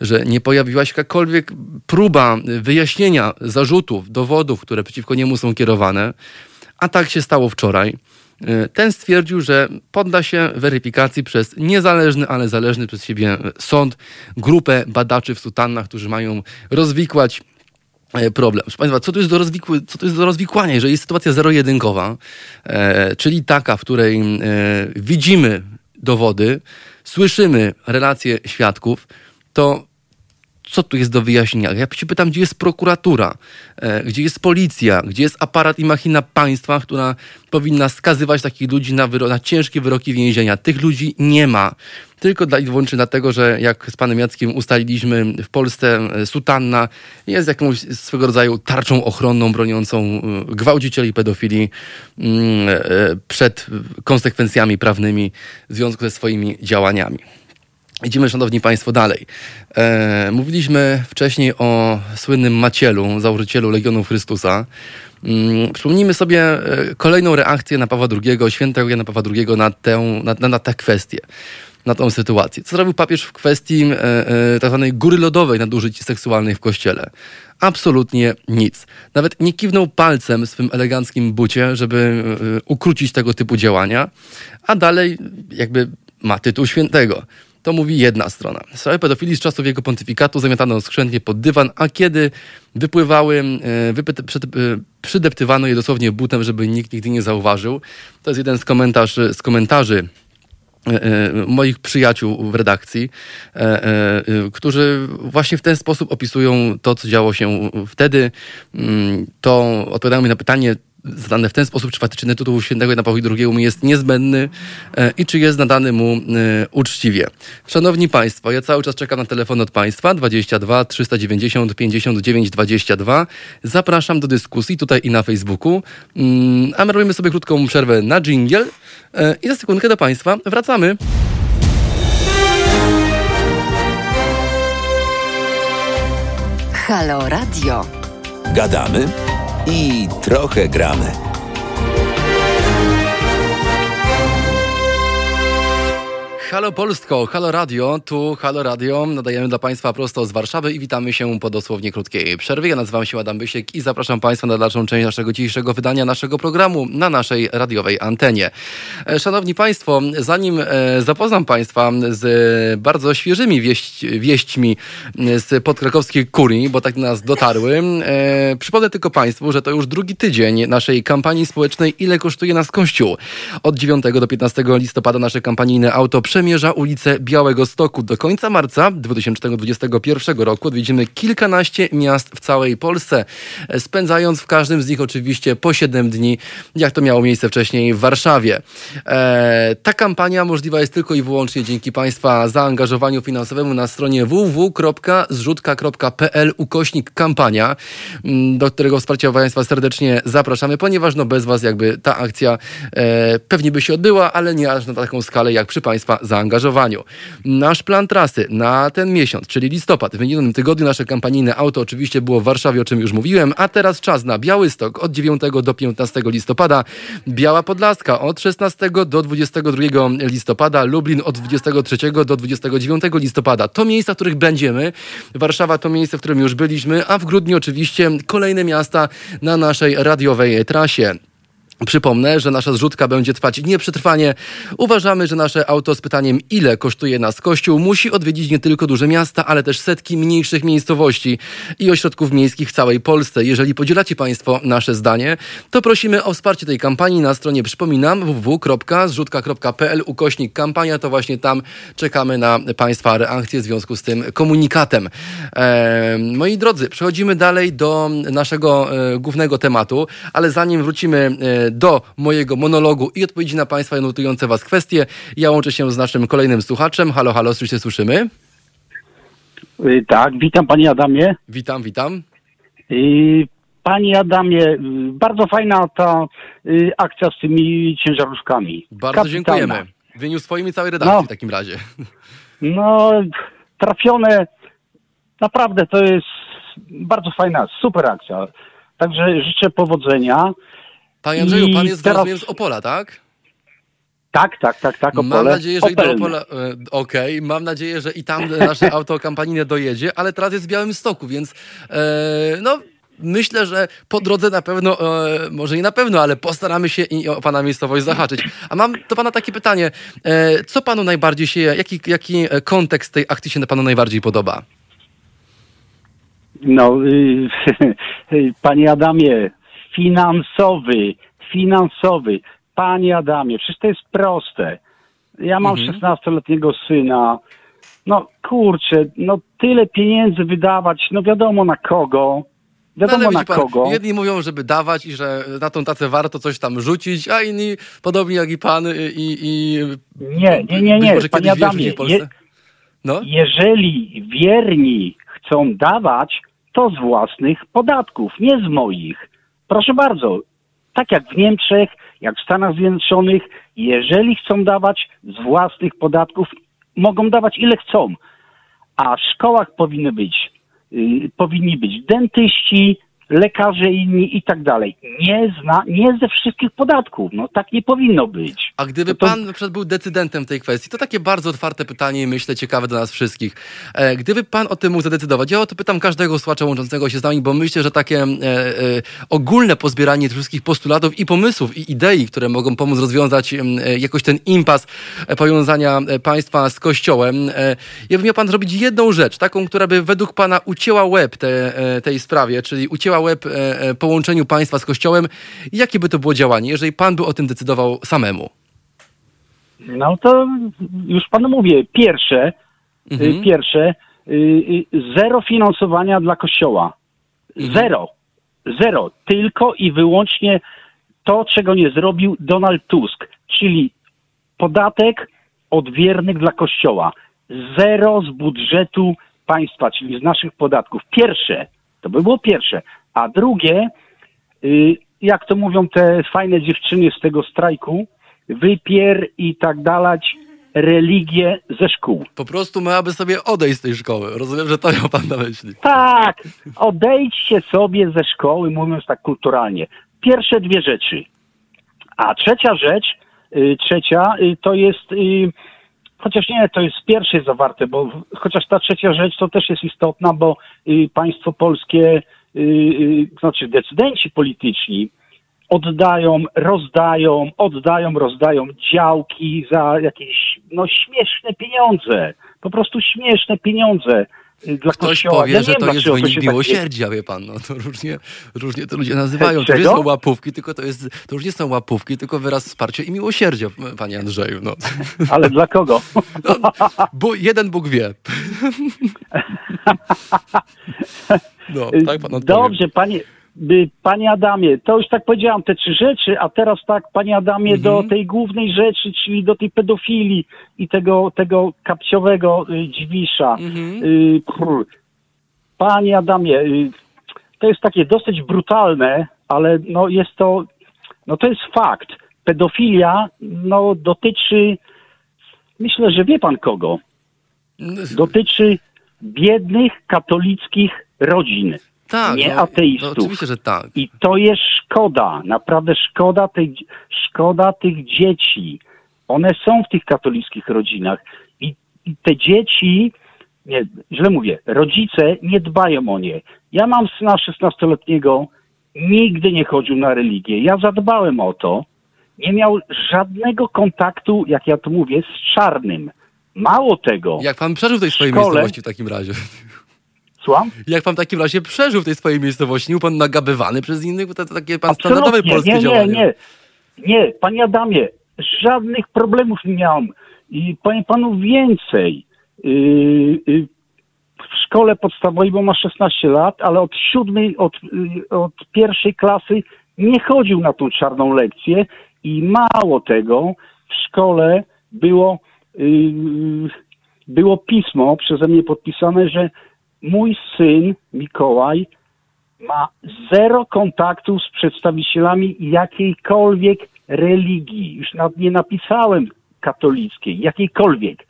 że nie pojawiła się jakakolwiek próba wyjaśnienia zarzutów, dowodów, które przeciwko niemu są kierowane, a tak się stało wczoraj. Ten stwierdził, że podda się weryfikacji przez niezależny, ale zależny przez siebie sąd, grupę badaczy w sutannach, którzy mają rozwikłać e, problem. Proszę Państwa, co to jest do, rozwikły, co to jest do rozwikłania? Jeżeli jest sytuacja zero-jedynkowa, e, czyli taka, w której e, widzimy dowody, słyszymy relacje świadków, to co tu jest do wyjaśnienia? Ja się pytam, gdzie jest prokuratura, e, gdzie jest policja, gdzie jest aparat i machina państwa, która powinna skazywać takich ludzi na, wyro- na ciężkie wyroki więzienia. Tych ludzi nie ma. Tylko dla, i wyłącznie dlatego, że jak z panem Jackiem ustaliliśmy, w Polsce e, sutanna jest jakąś swego rodzaju tarczą ochronną broniącą e, gwałcicieli pedofili mm, przed konsekwencjami prawnymi w związku ze swoimi działaniami. Idziemy, szanowni państwo, dalej. E, mówiliśmy wcześniej o słynnym Macielu, założycielu Legionów Chrystusa. Mm, przypomnijmy sobie e, kolejną reakcję na Pawła II, świętego Jana Pawła II na tę, na, na, na tę kwestię, na tą sytuację. Co zrobił papież w kwestii e, e, tak zwanej góry lodowej nadużyć seksualnych w kościele? Absolutnie nic. Nawet nie kiwnął palcem swym eleganckim bucie, żeby e, ukrócić tego typu działania, a dalej jakby ma tytuł świętego. To mówi jedna strona. Sprawy pedofilii z czasów jego pontyfikatu zamiatano skrzętnie pod dywan, a kiedy wypływały, e, e, przydeptywano je dosłownie butem, żeby nikt nigdy nie zauważył. To jest jeden z, komentarz, z komentarzy e, moich przyjaciół w redakcji, którzy właśnie w ten sposób opisują to, co działo się wtedy. Mm, to odpowiadają mi na pytanie, zadane w ten sposób, czy faktyczny tytuł świętego Jana Pawła II mu jest niezbędny e, i czy jest nadany mu e, uczciwie. Szanowni Państwo, ja cały czas czekam na telefon od Państwa 22 390 59 22. Zapraszam do dyskusji tutaj i na Facebooku. Mm, a my robimy sobie krótką przerwę na dżingiel e, i za sekundkę do Państwa wracamy. Halo Radio. Gadamy i trochę gramy. Halo Polsko, Halo Radio, tu Halo Radio. Nadajemy dla Państwa prosto z Warszawy i witamy się po dosłownie krótkiej przerwie. Ja nazywam się Adam Bysiek i zapraszam Państwa na dalszą część naszego dzisiejszego wydania naszego programu na naszej radiowej antenie. E, szanowni Państwo, zanim e, zapoznam Państwa z bardzo świeżymi wieść, wieśćmi z podkrakowskiej kurii, bo tak nas dotarły, e, przypomnę tylko Państwu, że to już drugi tydzień naszej kampanii społecznej Ile kosztuje nas Kościół? Od 9 do 15 listopada nasze kampanijne auto przemierza przemierza ulicę Białego Stoku. Do końca marca 2021 roku odwiedzimy kilkanaście miast w całej Polsce, spędzając w każdym z nich oczywiście po 7 dni, jak to miało miejsce wcześniej w Warszawie. E, ta kampania możliwa jest tylko i wyłącznie dzięki Państwa zaangażowaniu finansowemu na stronie www.zrzutka.pl ukośnik kampania, mm, do którego wsparcia Państwa serdecznie zapraszamy, ponieważ no bez Was jakby ta akcja e, pewnie by się odbyła, ale nie aż na taką skalę jak przy Państwa. Nasz plan trasy na ten miesiąc, czyli listopad, w minionym tygodniu nasze kampanijne auto oczywiście było w Warszawie, o czym już mówiłem, a teraz czas na Białystok od 9 do 15 listopada, Biała Podlaska od 16 do 22 listopada, Lublin od 23 do 29 listopada. To miejsca, w których będziemy. Warszawa to miejsce, w którym już byliśmy, a w grudniu oczywiście kolejne miasta na naszej radiowej trasie. Przypomnę, że nasza zrzutka będzie trwać nieprzetrwanie. Uważamy, że nasze auto z pytaniem, ile kosztuje nas kościół, musi odwiedzić nie tylko duże miasta, ale też setki mniejszych miejscowości i ośrodków miejskich w całej Polsce. Jeżeli podzielacie Państwo nasze zdanie, to prosimy o wsparcie tej kampanii na stronie, przypominam, www.zrzutka.pl ukośnik kampania. To właśnie tam czekamy na Państwa reakcję w związku z tym komunikatem. Eee, moi drodzy, przechodzimy dalej do naszego e, głównego tematu, ale zanim wrócimy e, do mojego monologu i odpowiedzi na Państwa notujące Was kwestie. Ja łączę się z naszym kolejnym słuchaczem. Halo, halo, czy się słyszymy? Y, tak, witam Panie Adamie. Witam, witam. Y, panie Adamie, y, bardzo fajna ta akcja z tymi ciężarówkami. Bardzo Kapitalna. dziękujemy. W imieniu swoim i całej redakcji No. w takim razie. No, trafione. Naprawdę to jest bardzo fajna, super akcja. Także życzę powodzenia. Panie Andrzeju, I pan jest, teraz- rozumiem, z Opola, tak? Tak, tak, tak, tak. Mam Opole. nadzieję, że i do Opelne. Opola. e, Okej, mam nadzieję, że i tam nasze auto kampanijne dojedzie, ale teraz jest w Białymstoku, więc e, no. Myślę, że po drodze na pewno, e, może nie na pewno, ale postaramy się i o pana miejscowość zahaczyć. A mam do pana takie pytanie. E, co panu najbardziej się, jaki, jaki e, kontekst tej akcji się panu najbardziej podoba? No, y, panie Adamie, finansowy, finansowy. Panie Adamie, przecież to jest proste. Ja mam Mhm. 16-letniego syna. No kurczę, no tyle pieniędzy wydawać, no wiadomo na kogo. No, Wiadomo na pan, kogo. jedni mówią, żeby dawać i że na tą tacę warto coś tam rzucić, a inni, podobnie jak i pan, i... i, i Nie, nie, nie, nie, może panie Adamie, je- No? jeżeli wierni chcą dawać, to z własnych podatków, nie z moich. Proszę bardzo, tak jak w Niemczech, jak w Stanach Zjednoczonych, jeżeli chcą dawać z własnych podatków, mogą dawać ile chcą. A w szkołach powinny być, y, powinni być dentyści, lekarze inni i tak dalej. Nie, zna, nie ze wszystkich podatków. No tak nie powinno być. A gdyby No to- pan przykład był decydentem tej kwestii, to takie bardzo otwarte pytanie i myślę ciekawe dla nas wszystkich. E, gdyby pan o tym mógł zadecydować, ja o to pytam każdego słuchacza łączącego się z nami, bo myślę, że takie e, e, ogólne pozbieranie wszystkich postulatów i pomysłów i idei, które mogą pomóc rozwiązać e, jakoś ten impas e, powiązania e, państwa z kościołem, jakby miał pan zrobić jedną rzecz, taką, która by według pana ucięła łeb te, tej sprawie, czyli ucięła łeb e, e, połączeniu państwa z kościołem, jakie by to było działanie, jeżeli pan by o tym decydował samemu? No to już panu mówię, pierwsze, Mhm. y, pierwsze, y, y, zero finansowania dla kościoła. Zero. Zero. Tylko i wyłącznie to, czego nie zrobił Donald Tusk, czyli podatek od wiernych dla kościoła. Zero z budżetu państwa, czyli z naszych podatków. Pierwsze, to by było pierwsze. A drugie, y, jak to mówią te fajne dziewczyny z tego strajku, wypier i tak dalej religię ze szkół. Po prostu miałaby sobie odejść z tej szkoły. Rozumiem, że to miał pan na myśli. Tak, odejdźcie sobie ze szkoły, mówiąc tak kulturalnie. Pierwsze dwie rzeczy. A trzecia rzecz, y, trzecia, y, to jest, chociaż nie, to jest pierwsze zawarte, bo chociaż ta trzecia rzecz to też jest istotna, bo państwo polskie, znaczy decydenci polityczni, oddają, rozdają, oddają, rozdają działki za jakieś no śmieszne pieniądze. Po prostu śmieszne pieniądze y, dla Ktoś kościoła. powie, Ja nie że to jest wynik tak- miłosierdzia, wie pan. No, to różnie, różnie to ludzie nazywają. To Czego? już nie są łapówki, tylko to, jest, to już nie są łapówki, tylko wyraz wsparcia i miłosierdzia, panie Andrzeju. No. Ale dla kogo? No, bo jeden Bóg wie. No, tak pan. Dobrze, panie, by- panie Adamie, to już tak powiedziałam te trzy rzeczy, a teraz tak, panie Adamie, Mhm. do tej głównej rzeczy, czyli do tej pedofilii i tego, tego kapciowego y, dziwisza. Mhm. Y, panie Adamie, y, to jest takie dosyć brutalne, ale no jest to, no to jest fakt. Pedofilia, no dotyczy, myślę, że wie pan kogo. Dotyczy biednych katolickich rodzin. tak, nie no, ateistów. No, oczywiście, że tak. I to jest szkoda, naprawdę szkoda tych, szkoda tych dzieci. One są w tych katolickich rodzinach i, i te dzieci, nie, źle mówię, rodzice nie dbają o nie. Ja mam syna 16-letniego, nigdy nie chodził na religię. Ja zadbałem o to. Nie miał żadnego kontaktu, jak ja to mówię, z czarnym. Mało tego. Jak pan przeżył tej swojej szkole- miejscowości w takim razie? Słucham? Jak pan w takim razie przeżył w tej swojej miejscowości? Nie był pan nagabywany przez innych? Bo to, to takie pan standardowe polskie nie, nie, działanie. nie. Nie, panie Adamie, żadnych problemów nie miałem. I panie panu więcej. Yy, yy, w szkole podstawowej, bo ma 16 lat, ale od siódmej, od, yy, od pierwszej klasy nie chodził na tą czarną lekcję i mało tego, w szkole było, yy, było pismo przeze mnie podpisane, że mój syn Mikołaj ma zero kontaktów z przedstawicielami jakiejkolwiek religii. Już nawet nie napisałem katolickiej, jakiejkolwiek.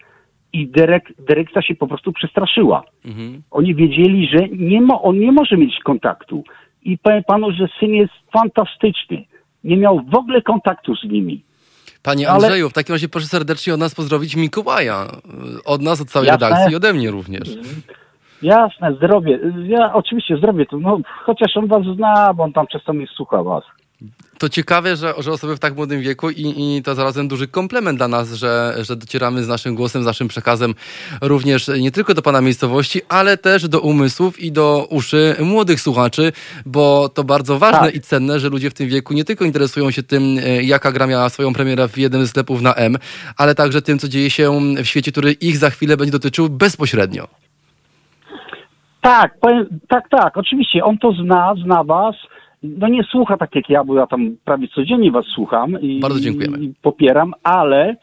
I dyrek, dyrekcja się po prostu przestraszyła. Mhm. Oni wiedzieli, że nie on nie może mieć kontaktu. I powiem panu, że syn jest fantastyczny. Nie miał w ogóle kontaktu z nimi. Panie Ale- Andrzeju, w takim razie proszę serdecznie od nas pozdrowić Mikołaja. Od nas, od całej Jasne. redakcji i ode mnie również. Jasne, zdrowie. Ja oczywiście zdrowie, to, no, chociaż on was zna, bo on tam często mnie słucha was. To ciekawe, że, że osoby w tak młodym wieku i, i to zarazem duży komplement dla nas, że, że docieramy z naszym głosem, z naszym przekazem również nie tylko do pana miejscowości, ale też do umysłów i do uszy młodych słuchaczy, bo to bardzo ważne Tak. i cenne, że ludzie w tym wieku nie tylko interesują się tym, e, jaka gra miała swoją premierę w jednym z sklepów na M, ale także tym, co dzieje się w świecie, który ich za chwilę będzie dotyczył bezpośrednio. Tak, powiem, tak, tak, oczywiście, on to zna, zna was. No nie słucha tak jak ja, bo ja tam prawie codziennie was słucham i, Bardzo dziękujemy. i popieram, ale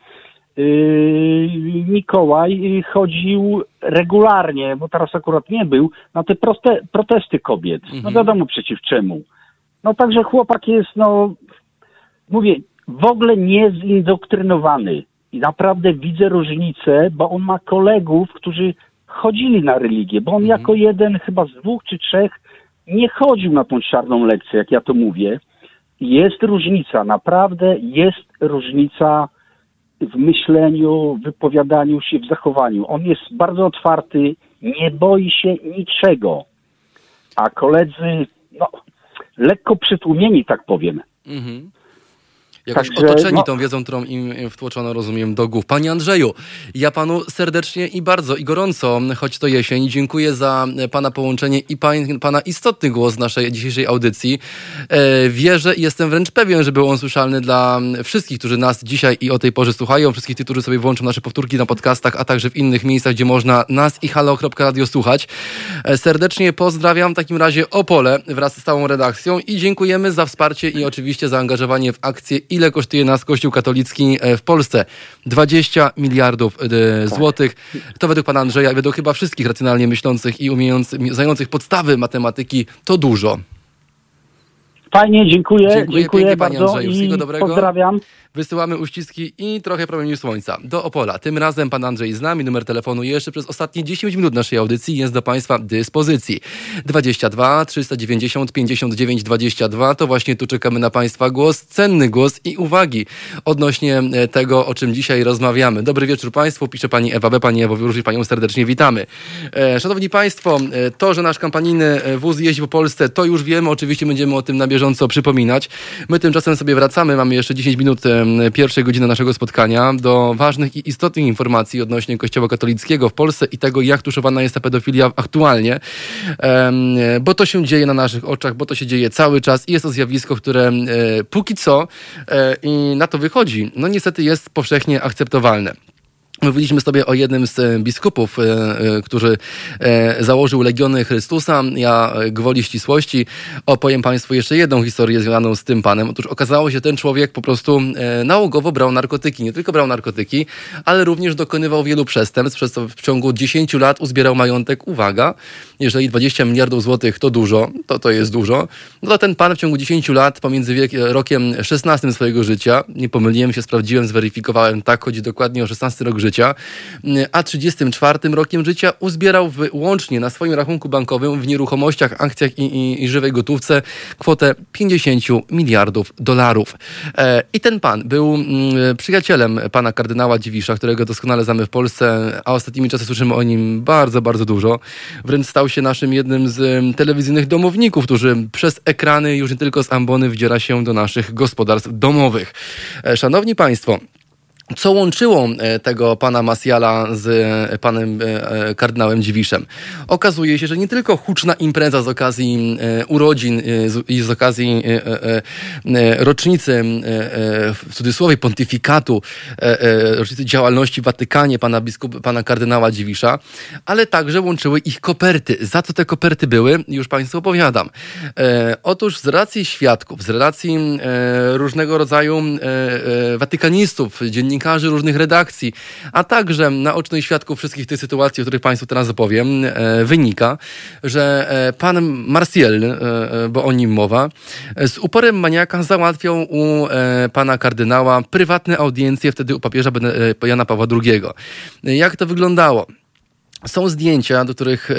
yy, Mikołaj chodził regularnie, bo teraz akurat nie był, na te proste, protesty kobiet. No Mhm. wiadomo przeciw czemu. No także chłopak jest, no mówię, w ogóle nie zindoktrynowany. I naprawdę widzę różnicę, bo on ma kolegów, którzy chodzili na religię, bo on Mhm. jako jeden chyba z dwóch czy trzech nie chodził na tą czarną lekcję, jak ja to mówię. Jest różnica, naprawdę jest różnica w myśleniu, wypowiadaniu się, w zachowaniu. On jest bardzo otwarty, nie boi się niczego. A koledzy, no, lekko przytłumieni, tak powiem. Mhm. Jakoś Także, otoczeni no- tą wiedzą, którą im wtłoczono, rozumiem, do głów. Panie Andrzeju, ja panu serdecznie i bardzo i gorąco, choć to jesień, dziękuję za pana połączenie i pań, pana istotny głos w naszej dzisiejszej audycji. E, wierzę i jestem wręcz pewien, że był on słyszalny dla wszystkich, którzy nas dzisiaj i o tej porze słuchają, wszystkich tych, którzy sobie włączą nasze powtórki na podcastach, a także w innych miejscach, gdzie można nas i halo.radio słuchać. E, serdecznie pozdrawiam w takim razie Opole wraz z całą redakcją i dziękujemy za wsparcie i oczywiście zaangażowanie w akcję Ile kosztuje nas Kościół katolicki e, w Polsce? 20 miliardów e, złotych. To według pana Andrzeja według chyba wszystkich racjonalnie myślących i umiejących, znających podstawy matematyki to dużo. Fajnie, dziękuję. Dziękuję Dziękuję, pięknie, panie Andrzeju. Wszystkiego dobrego. pozdrawiam. Wysyłamy uściski i trochę promieni słońca do Opola. Tym razem pan Andrzej z nami. Numer telefonu jeszcze przez ostatnie 10 minut naszej audycji jest do państwa dyspozycji. 22 390 59 22 to właśnie tu czekamy na państwa głos, cenny głos i uwagi odnośnie e, tego, o czym dzisiaj rozmawiamy. Dobry wieczór państwu, pisze pani Ewa B. Pani Ewo, również panią serdecznie witamy. E, Szanowni państwo, e, to, że nasz kampanijny wóz jeździ po Polsce, to już wiemy. Oczywiście będziemy o tym na bieżąco przypominać. My tymczasem sobie wracamy. Mamy jeszcze 10 minut pierwszej godziny naszego spotkania do ważnych i istotnych informacji odnośnie Kościoła katolickiego w Polsce i tego, jak tuszowana jest ta pedofilia aktualnie. Bo to się dzieje na naszych oczach, bo to się dzieje cały czas i jest to zjawisko, które e, póki co e, i na to wychodzi, no niestety jest powszechnie akceptowalne. Mówiliśmy sobie o jednym z e, biskupów, e, e, który założył Legiony Chrystusa. Ja gwoli ścisłości opowiem Państwu jeszcze jedną historię związaną z tym panem. Otóż okazało się, że ten człowiek po prostu nałogowo brał narkotyki. Nie tylko brał narkotyki, ale również dokonywał wielu przestępstw. Przez to w ciągu 10 lat uzbierał majątek. Uwaga, jeżeli 20 miliardów złotych to dużo, to to jest dużo, no to ten pan w ciągu 10 lat pomiędzy wiek, rokiem 16 swojego życia, nie pomyliłem się, sprawdziłem, zweryfikowałem, tak, chodzi dokładnie o 16 rok życia, a 34 rokiem życia uzbierał w, łącznie na swoim rachunku bankowym w nieruchomościach, akcjach i, i, i żywej gotówce kwotę 50 miliardów dolarów. E, I ten pan był mm, przyjacielem pana kardynała Dziwisza, którego doskonale znamy w Polsce, a ostatnimi czasy słyszymy o nim bardzo, bardzo dużo. Wręcz stał się naszym jednym z em, telewizyjnych domowników, którzy przez ekrany już nie tylko z ambony wdziera się do naszych gospodarstw domowych. E, Szanowni Państwo, co łączyło e, tego pana Masjala z e, panem e, kardynałem Dziwiszem? Okazuje się, że nie tylko huczna impreza z okazji urodzin i z okazji rocznicy, w cudzysłowie, pontyfikatu, rocznicy działalności w Watykanie pana biskup, pana kardynała Dziwisza, ale także łączyły ich koperty. Za co te koperty były? Już państwu opowiadam. Otóż z racji świadków, z racji różnego rodzaju watykanistów, dziennikarzy, dziennikarzy różnych redakcji, a także naocznych świadków wszystkich tych sytuacji, o których Państwu teraz opowiem, wynika, że pan Marciel, bo o nim mowa, z uporem maniaka załatwiał u pana kardynała prywatne audiencje wtedy u papieża Jana Pawła II. Jak to wyglądało? Są zdjęcia, do których, e,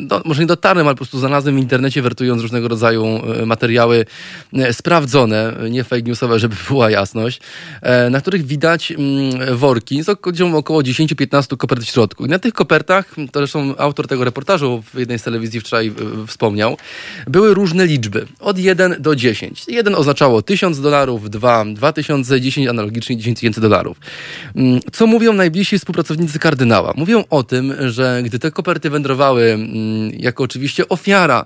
do, może nie dotarłem, ale po prostu znalazłem w internecie, wertując różnego rodzaju e, materiały e, sprawdzone, nie fake newsowe, żeby była jasność, na których widać mm, worki z około 10-15 kopert w środku. I na tych kopertach, to zresztą autor tego reportażu w jednej z telewizji wczoraj wspomniał, były różne liczby, od 1 do 10. 1 oznaczało 1000 dolarów, 2, 2000, 10 analogicznie 10 tysięcy dolarów. Mm, co mówią najbliżsi współpracownicy kardynała? Mówią o tym, że gdy te koperty wędrowały mm, jako oczywiście ofiara,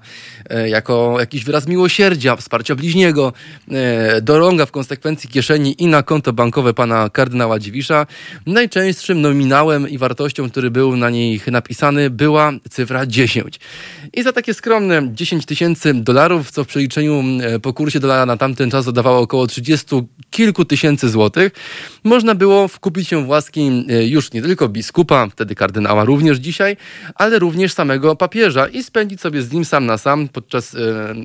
e, jako jakiś wyraz miłosierdzia, wsparcia bliźniego, e, do rąga w konsekwencji kieszeni i na konto bankowe pana kardynała Dziwisza, najczęstszym nominałem i wartością, który był na nich napisany, była cyfra 10. I za takie skromne 10 tysięcy dolarów, co w przeliczeniu e, po kursie dolara na tamten czas dodawało około 30 kilku tysięcy złotych, można było wkupić się w łaski już nie tylko biskupa, wtedy kardynała, kardynała również dzisiaj, ale również samego papieża i spędzić sobie z nim sam na sam podczas e,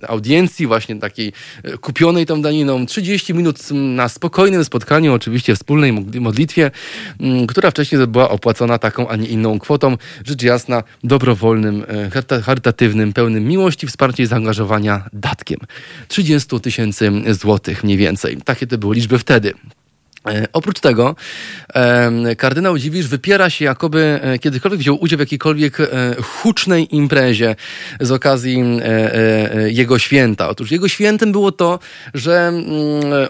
audiencji, właśnie takiej e, kupionej tą daniną, 30 minut na spokojnym spotkaniu, oczywiście wspólnej modlitwie, m, która wcześniej była opłacona taką, a nie inną kwotą, rzecz jasna, dobrowolnym, e, charytatywnym, pełnym miłości, wsparcia i zaangażowania datkiem. 30 tysięcy złotych mniej więcej. Takie to były liczby wtedy. E, oprócz tego e, kardynał Dziwisz wypiera się, jakoby e, kiedykolwiek wziął udział w jakiejkolwiek hucznej imprezie z okazji jego święta. Otóż jego świętem było to, że mm,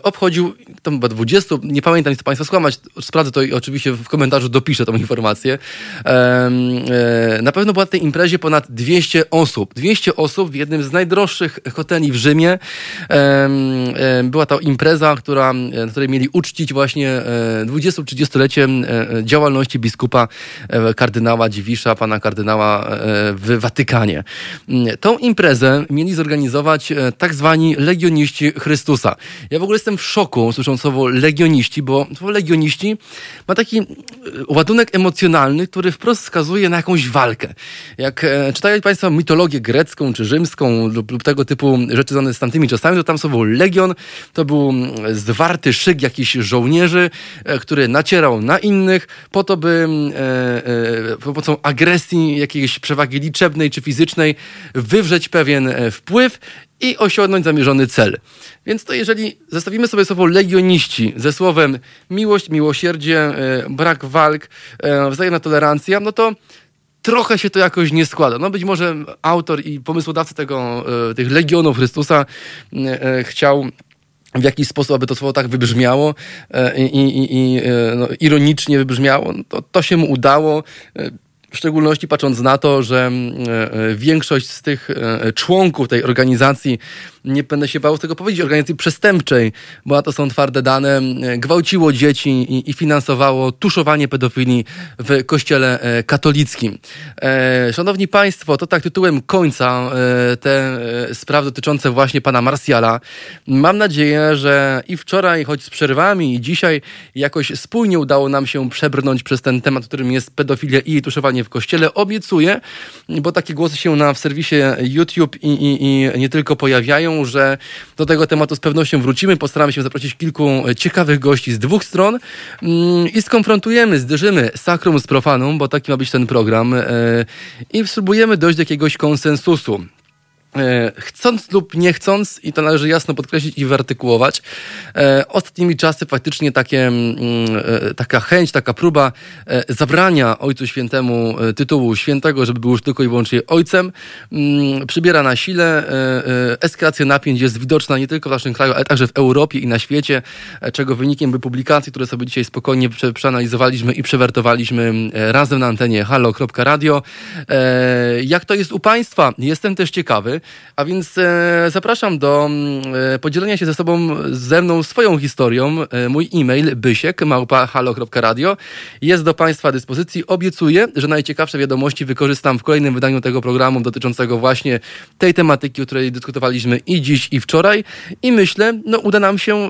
obchodził, tam chyba 20, nie pamiętam, nie chcę Państwa skłamać, sprawdzę to i oczywiście w komentarzu dopiszę tą informację. Na pewno była na tej imprezie ponad 200 osób. 200 osób w jednym z najdroższych hoteli w Rzymie. Była to impreza, która, na której mieli uczcić właśnie właśnie 20-30-lecie e, e, działalności biskupa e, kardynała Dziwisza, pana kardynała w Watykanie. Mm, tą imprezę mieli zorganizować tak zwani legioniści Chrystusa. Ja w ogóle jestem w szoku słysząc słowo legioniści, bo słowo legioniści ma taki ładunek emocjonalny, który wprost wskazuje na jakąś walkę. Jak czytają Państwo mitologię grecką czy rzymską lub, lub tego typu rzeczy związane z tamtymi czasami, to tam słowo legion to był mm, zwarty szyk jakichś żołnierzy, żołnierzy, e, który nacierał na innych po to, by e, e, pomocą agresji, jakiejś przewagi liczebnej czy fizycznej wywrzeć pewien wpływ i osiągnąć zamierzony cel. Więc to jeżeli zestawimy sobie słowo legioniści ze słowem miłość, miłosierdzie, brak walk, wzajemna tolerancja, no to trochę się to jakoś nie składa. No być może autor i pomysłodawca tego, tych legionów Chrystusa chciał w jakiś sposób, aby to słowo tak wybrzmiało e, i, i, i e, no, ironicznie wybrzmiało, no to, to się mu udało. E, w szczególności patrząc na to, że większość z tych członków tej organizacji nie będę się bał z tego powiedzieć, organizacji przestępczej, bo to są twarde dane, gwałciło dzieci i, i finansowało tuszowanie pedofilii w kościele e, katolickim. E, szanowni Państwo, to tak tytułem końca e, te sprawy dotyczące właśnie pana Marsjala. Mam nadzieję, że i wczoraj, choć z przerwami, i dzisiaj jakoś spójnie udało nam się przebrnąć przez ten temat, którym jest pedofilia i tuszowanie w kościele. Obiecuję, bo takie głosy się na w serwisie YouTube i, i, i nie tylko pojawiają, że do tego tematu z pewnością wrócimy. Postaramy się zaprosić kilku ciekawych gości z dwóch stron mm, i skonfrontujemy, zderzymy sakrum z profaną, bo taki ma być ten program e, i spróbujemy dojść do jakiegoś konsensusu. E, chcąc lub nie chcąc, i to należy jasno podkreślić i wyartykułować, e, ostatnimi czasy faktycznie takie, mm, e, taka chęć, taka próba zabrania Ojcu Świętemu tytułu świętego, żeby był już tylko i wyłącznie ojcem, mm, przybiera na sile. Eskalacja napięć jest widoczna nie tylko w naszym kraju, ale także w Europie i na świecie, czego wynikiem były publikacji, które sobie dzisiaj spokojnie przeanalizowaliśmy i przewertowaliśmy razem na antenie halo.radio. Jak to jest u Państwa? Jestem też ciekawy. A więc e, zapraszam do e, podzielenia się ze sobą, ze mną swoją historią. E, mój e-mail bysiek małpa halo.radio jest do Państwa dyspozycji. Obiecuję, że najciekawsze wiadomości wykorzystam w kolejnym wydaniu tego programu dotyczącego właśnie tej tematyki, o której dyskutowaliśmy i dziś, i wczoraj. I myślę, no uda nam się e,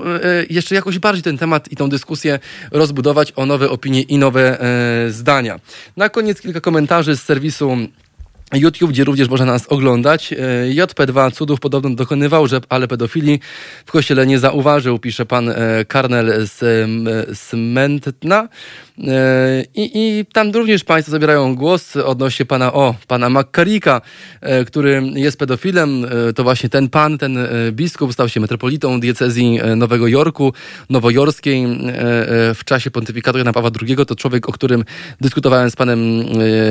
jeszcze jakoś bardziej ten temat i tą dyskusję rozbudować o nowe opinie i nowe e, zdania. Na koniec kilka komentarzy z serwisu YouTube, gdzie również można nas oglądać. E, JP2 cudów podobno dokonywał, że ale pedofilii w kościele nie zauważył, pisze pan Karnel z Mętna. E, I, I tam również Państwo zabierają głos odnośnie pana, o, pana e, który jest pedofilem. E, to właśnie ten pan, ten biskup stał się metropolitą diecezji Nowego Jorku, nowojorskiej w czasie pontyfikatu Jana Pawła II. To człowiek, o którym dyskutowałem z panem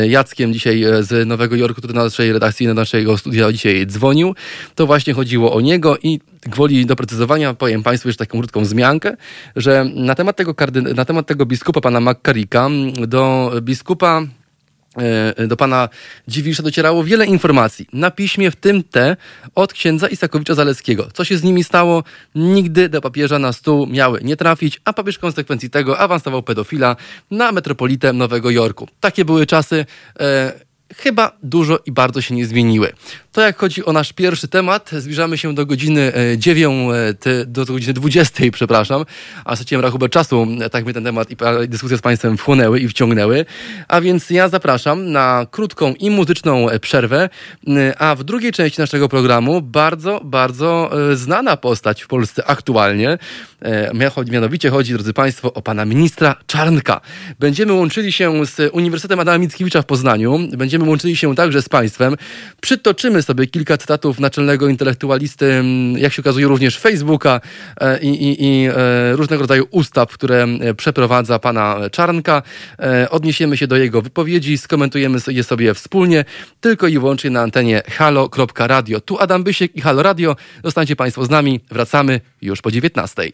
Jackiem dzisiaj z Nowego Jorku, który na naszej redakcji, na naszego studia dzisiaj dzwonił. To właśnie chodziło o niego i gwoli doprecyzowania powiem Państwu jeszcze taką krótką wzmiankę, że na temat tego, kardyn- na temat tego biskupa, pana McCarricka, do biskupa e, do pana Dziwisza docierało wiele informacji na piśmie, w tym te od księdza Isakowicza Zaleckiego. Co się z nimi stało? Nigdy do papieża na stół miały nie trafić, a papież w konsekwencji tego awansował pedofila na metropolitę Nowego Jorku. Takie były czasy. Chyba dużo i bardzo się nie zmieniły. To jak chodzi o nasz pierwszy temat, zbliżamy się do godziny 9, e, do godziny 20, przepraszam, a straciłem rachubę czasu, tak mnie ten temat i dyskusja z Państwem wchłonęły i wciągnęły. A więc ja zapraszam na krótką i muzyczną przerwę, a w drugiej części naszego programu bardzo, bardzo e, znana postać w Polsce aktualnie, e, mianowicie chodzi, drodzy Państwo, o pana ministra Czarnka. Będziemy łączyli się z Uniwersytetem Adama Mickiewicza w Poznaniu, będziemy łączyli się także z Państwem, przytoczymy sobie kilka cytatów naczelnego intelektualisty, mm, jak się okazuje również Facebooka e, i, i, i e, różnego rodzaju ustaw, które e, przeprowadza pana Czarnka. Odniesiemy się do jego wypowiedzi, skomentujemy je sobie wspólnie, tylko i wyłącznie na antenie halo.radio. Tu Adam Bysiek i Halo Radio. Zostańcie Państwo z nami. Wracamy już po 19.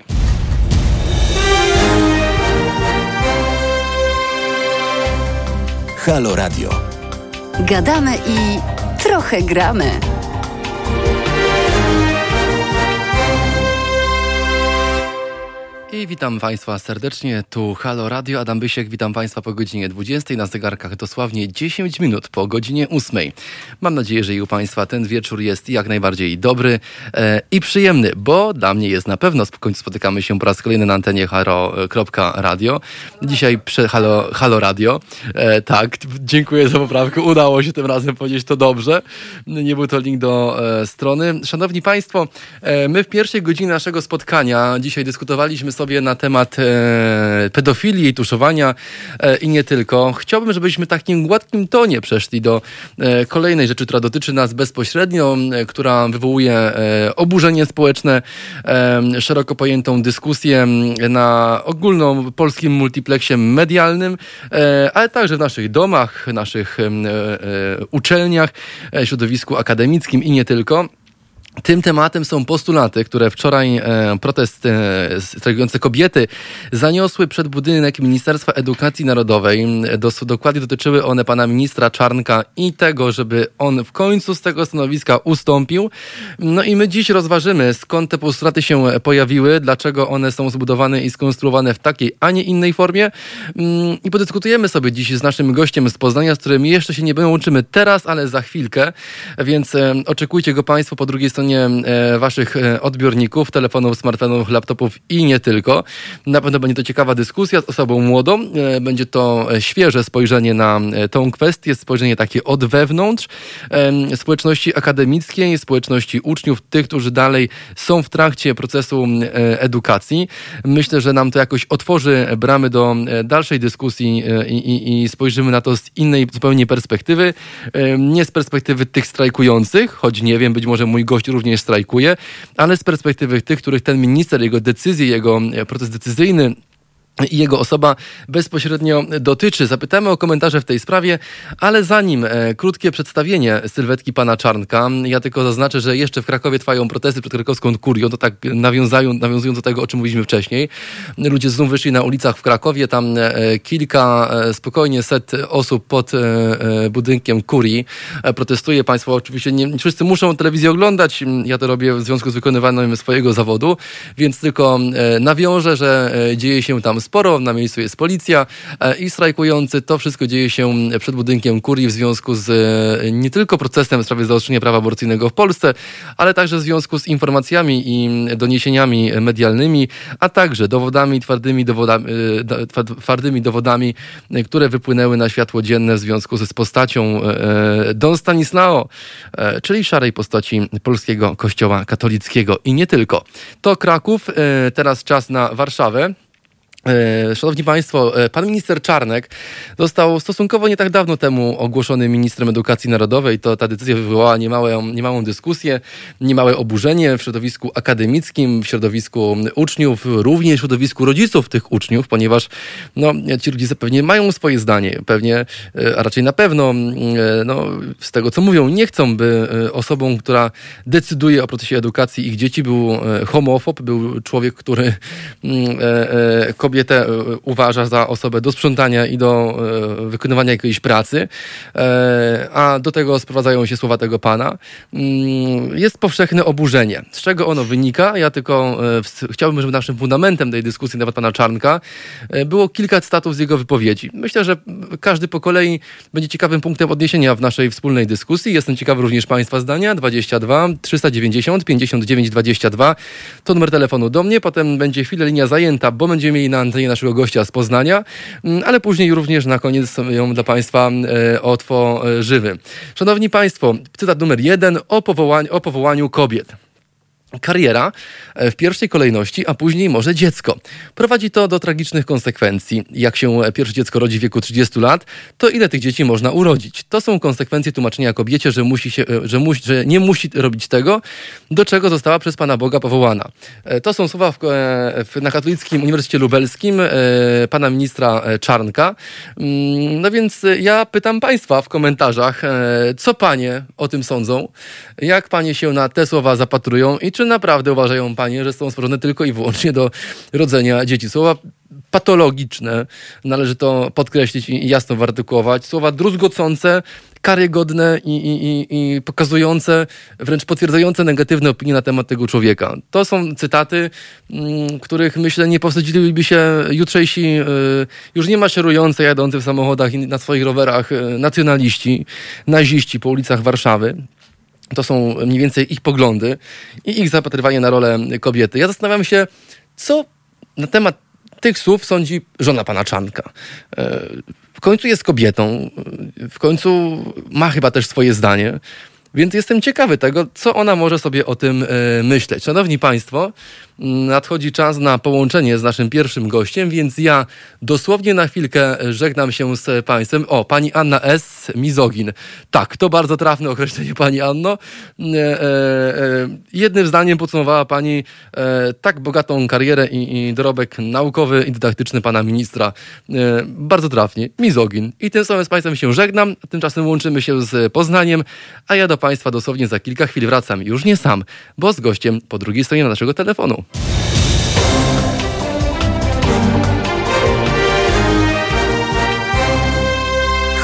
Halo Radio. Gadamy i trochę gramy. I witam Państwa serdecznie. Tu Halo Radio, Adam Bysiek. Witam Państwa po godzinie 20. Na zegarkach dosłownie 10 minut po godzinie 8. Mam nadzieję, że i u Państwa ten wieczór jest jak najbardziej dobry e, i przyjemny, bo dla mnie jest na pewno. W końcu spotykamy się po raz kolejny na antenie halo.radio. Dzisiaj przy Halo, Halo Radio. E, tak, dziękuję za poprawkę. Udało się tym razem powiedzieć to dobrze. Nie był to link do e, strony. Szanowni Państwo, e, my w pierwszej godzinie naszego spotkania dzisiaj dyskutowaliśmy sobie sobie na temat e, pedofilii tuszowania e, i nie tylko. Chciałbym, żebyśmy takim gładkim tonie przeszli do e, kolejnej rzeczy, która dotyczy nas bezpośrednio, e, która wywołuje e, oburzenie społeczne, e, szeroko pojętą dyskusję na ogólnopolskim multiplexie medialnym, ale także w naszych domach, naszych uczelniach, środowisku akademickim i nie tylko. Tym tematem są postulaty, które wczoraj e, protest e, strajkujące kobiety zaniosły przed budynek Ministerstwa Edukacji Narodowej. Dos, dokładnie dotyczyły one pana ministra Czarnka i tego, żeby on w końcu z tego stanowiska ustąpił. No i my dziś rozważymy, skąd te postulaty się pojawiły, dlaczego one są zbudowane i skonstruowane w takiej, a nie innej formie. Mm, I podyskutujemy sobie dziś z naszym gościem z Poznania, z którym jeszcze się nie łączymy teraz, ale za chwilkę, więc e, oczekujcie go Państwo po drugiej stronie stronie e, waszych e, odbiorników, telefonów, smartfonów, laptopów i nie tylko. Na pewno będzie to ciekawa dyskusja z osobą młodą. E, będzie to świeże spojrzenie na tą kwestię, spojrzenie takie od wewnątrz społeczności akademickiej, społeczności uczniów, tych, którzy dalej są w trakcie procesu edukacji. Myślę, że nam to jakoś otworzy bramy do dalszej dyskusji i, i, i spojrzymy na to z innej zupełnie perspektywy. Nie z perspektywy tych strajkujących, choć nie wiem, być może mój gość również strajkuje, ale z perspektywy tych, których ten minister, jego decyzje, jego proces decyzyjny i jego osoba bezpośrednio dotyczy. Zapytamy o komentarze w tej sprawie, ale zanim e, krótkie przedstawienie sylwetki pana Czarnka, ja tylko zaznaczę, że jeszcze w Krakowie trwają protesty przed krakowską kurią, to tak nawiązując do tego, o czym mówiliśmy wcześniej. Ludzie znów wyszli na ulicach w Krakowie, tam e, kilka, e, spokojnie set osób pod e, e budynkiem kurii e, protestuje. Państwo oczywiście nie, wszyscy muszą telewizję oglądać, ja to robię w związku z wykonywaniem swojego zawodu, więc tylko nawiążę, że dzieje się tam sporo, na miejscu jest policja e, i strajkujący. To wszystko dzieje się przed budynkiem kurii w związku z e, nie tylko procesem w sprawie zaostrzenia prawa aborcyjnego w Polsce, ale także w związku z informacjami i doniesieniami medialnymi, a także dowodami, twardymi dowodami, e, twardymi dowodami, które wypłynęły na światło dzienne w związku z postacią Don Stanislao, czyli szarej postaci polskiego kościoła katolickiego i nie tylko. To Kraków, teraz czas na Warszawę. E, szanowni Państwo, e, pan minister Czarnek został stosunkowo nie tak dawno temu ogłoszony ministrem edukacji narodowej. To ta decyzja wywołała niemałą, niemałą dyskusję, niemałe oburzenie w środowisku akademickim, w środowisku uczniów, również w środowisku rodziców tych uczniów, ponieważ no, ci rodzice pewnie mają swoje zdanie, pewnie, e, a raczej na pewno no, z tego co mówią, nie chcą, by osobą, która decyduje o procesie edukacji ich dzieci był homofob, był człowiek, który kobietę e, uważa za osobę do sprzątania i do e, wykonywania jakiejś pracy, e, a do tego sprowadzają się słowa tego pana, mm, jest powszechne oburzenie. Z czego ono wynika? Ja tylko chciałbym, żeby naszym fundamentem tej dyskusji nawet pana Czarnka było kilka cytatów z jego wypowiedzi. Myślę, że każdy po kolei będzie ciekawym punktem odniesienia w naszej wspólnej dyskusji. Jestem ciekawy również państwa zdania. 22 390 59 22 to numer telefonu do mnie. Potem będzie chwilę linia zajęta, bo będziemy mieli na antenie naszego gościa z Poznania, mm, ale później również na koniec ją dla Państwa e, otworzymy. Szanowni Państwo, cytat numer jeden o powołaniu, o powołaniu kobiet kariera e, w pierwszej kolejności, a później może dziecko. Prowadzi to do tragicznych konsekwencji. Jak się pierwsze dziecko rodzi w wieku 30 lat, to ile tych dzieci można urodzić? To są konsekwencje tłumaczenia kobiecie, że, musi się, e, że, musi, że nie musi robić tego, do czego została przez Pana Boga powołana. E, to są słowa w, w, na Katolickim Uniwersytecie Lubelskim Pana ministra Czarnka. Mm, no więc ja pytam Państwa w komentarzach, co Panie o tym sądzą? Jak Panie się na te słowa zapatrują i czy czy naprawdę uważają panie, że są stworzone tylko i wyłącznie do rodzenia dzieci? Słowa patologiczne, należy to podkreślić i jasno wyartykułować. Słowa druzgocące, karygodne i, i, i, pokazujące, wręcz potwierdzające negatywne opinie na temat tego człowieka. To są cytaty, mm, których myślę nie powstydziliby się jutrzejsi, y, już nie maszerujące, jadący w samochodach i na swoich rowerach y, nacjonaliści, naziści po ulicach Warszawy. To są mniej więcej ich poglądy i ich zapatrywanie na rolę kobiety. Ja zastanawiam się, co na temat tych słów sądzi żona pana Czanka. E, w końcu jest kobietą, w końcu ma chyba też swoje zdanie, więc jestem ciekawy tego, co ona może sobie o tym e, myśleć. Szanowni Państwo, nadchodzi czas na połączenie z naszym pierwszym gościem, więc ja dosłownie na chwilkę żegnam się z Państwem. O, pani Anna S. Mizogin. Tak, to bardzo trafne określenie, pani Anno. E, e, jednym zdaniem podsumowała pani tak bogatą karierę i, i, dorobek naukowy i dydaktyczny pana ministra. Bardzo trafnie. Mizogin. I tym samym z Państwem się żegnam. Tymczasem łączymy się z Poznaniem, a ja do Państwa dosłownie za kilka chwil wracam. Już nie sam, bo z gościem po drugiej stronie naszego telefonu.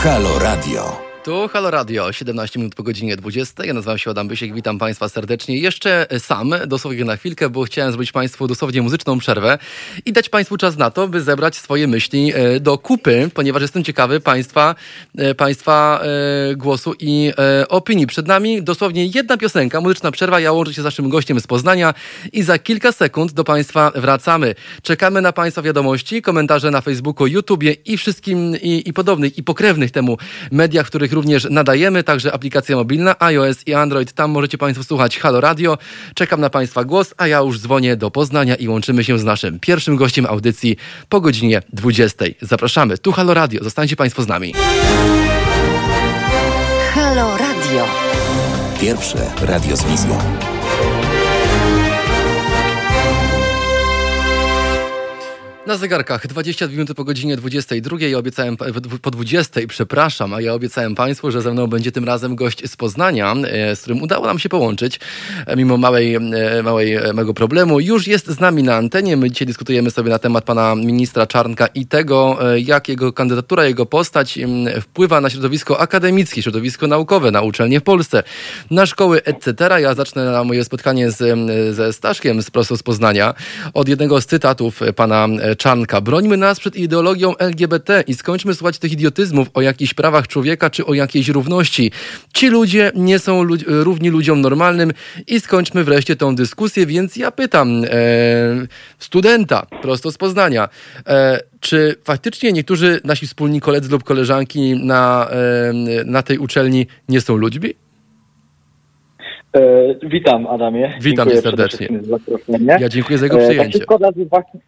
Halo Radio. Tu Halo Radio, 17 minut po godzinie 20. Ja nazywam się Adam Bysiek, witam Państwa serdecznie. Jeszcze sam, dosłownie na chwilkę, bo chciałem zrobić Państwu dosłownie muzyczną przerwę i dać Państwu czas na to, by zebrać swoje myśli e, do kupy, ponieważ jestem ciekawy Państwa, e, państwa e, głosu i opinii. Przed nami dosłownie jedna piosenka, muzyczna przerwa. Ja łączę się z naszym gościem z Poznania i za kilka sekund do Państwa wracamy. Czekamy na Państwa wiadomości, komentarze na Facebooku, YouTubie i wszystkim i, i podobnych i pokrewnych temu mediach, których również nadajemy, także aplikacja mobilna iOS i Android. Tam możecie Państwo słuchać Halo Radio. Czekam na Państwa głos, a ja już dzwonię do Poznania i łączymy się z naszym pierwszym gościem audycji po godzinie 20. Zapraszamy. Tu Halo Radio. Zostańcie Państwo z nami. Halo Radio. Pierwsze radio z wizją. Na zegarkach 22 minuty po godzinie 22. Ja obiecałem po 20, przepraszam, a ja obiecałem Państwu, że ze mną będzie tym razem gość z Poznania, e, z którym udało nam się połączyć, e, mimo małej, e, małej, małego problemu. Już jest z nami na antenie. My dzisiaj dyskutujemy sobie na temat pana ministra Czarnka i tego, jak jego kandydatura, jego postać wpływa na środowisko akademickie, środowisko naukowe, na uczelnie w Polsce, na szkoły, etc. Ja zacznę na moje spotkanie z, ze Staszkiem z prosto z Poznania od jednego z cytatów pana Czarnka. Brońmy nas przed ideologią LGBT i skończmy słuchać tych idiotyzmów o jakichś prawach człowieka czy o jakiejś równości. Ci ludzie nie są lud równi ludziom normalnym i skończmy wreszcie tą dyskusję, więc ja pytam e, studenta prosto z Poznania, e, czy faktycznie niektórzy nasi wspólni koledzy lub koleżanki na, e, na tej uczelni nie są ludźmi? E, witam Adamie. Witam cię serdecznie. Ja dziękuję za jego przyjęcie. Tak się składa, że właśnie,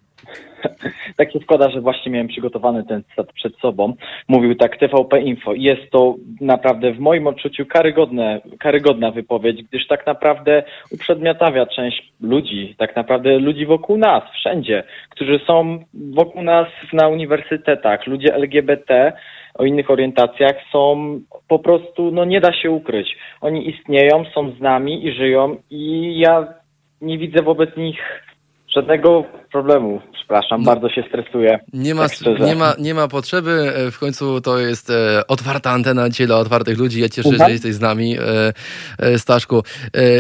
tak się składa, że właśnie miałem przygotowany ten cytat przed sobą. Mówił tak TVP Info. Jest to naprawdę w moim odczuciu karygodne, karygodna wypowiedź, gdyż tak naprawdę uprzedmiotawia część ludzi, tak naprawdę ludzi wokół nas, wszędzie, którzy są wokół nas na uniwersytetach, ludzie LGBT, o innych orientacjach są po prostu, no nie da się ukryć. Oni istnieją, są z nami i żyją i ja nie widzę wobec nich żadnego problemu. Przepraszam, no, bardzo się stresuję. Nie ma, tak nie, ma, nie ma potrzeby. E, w końcu to jest e, otwarta antena dzisiaj dla otwartych ludzi. Ja cieszę się, że jesteś z nami, e, e, Staszku.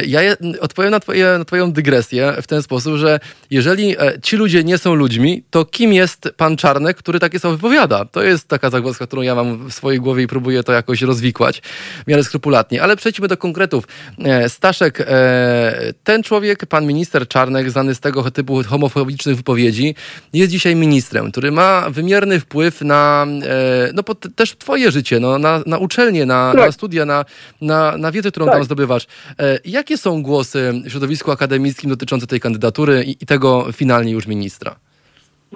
Ja je, odpowiem na, twoje, na Twoją dygresję w ten sposób, że jeżeli ci ludzie nie są ludźmi, to kim jest pan Czarnek, który takie słowa wypowiada? To jest taka zagwozdka, którą ja mam w swojej głowie i próbuję to jakoś rozwikłać w miarę skrupulatnie. Ale przejdźmy do konkretów. Staszek, ten człowiek, pan minister Czarnek, znany z tego typu homofobicznych wypowiedzi, jest dzisiaj ministrem, który ma wymierny wpływ na e, no, też twoje życie, no, na, na uczelnię, na, tak. na studia, na, na, na wiedzę, którą tak. tam zdobywasz. E, jakie są głosy w środowisku akademickim dotyczące tej kandydatury i, i tego finalnie już ministra?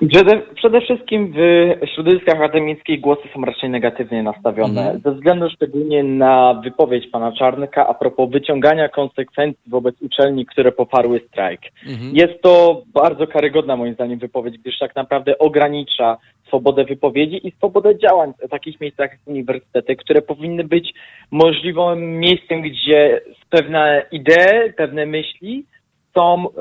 Przede, przede, wszystkim w środowiskach akademickich głosy są raczej negatywnie nastawione, mhm. ze względu szczególnie na wypowiedź pana Czarnka a propos wyciągania konsekwencji wobec uczelni, które poparły strajk. Mhm. Jest to bardzo karygodna moim zdaniem wypowiedź, gdyż tak naprawdę ogranicza swobodę wypowiedzi i swobodę działań w takich miejscach jak uniwersytety, które powinny być możliwym miejscem, gdzie pewne idee, pewne myśli są e,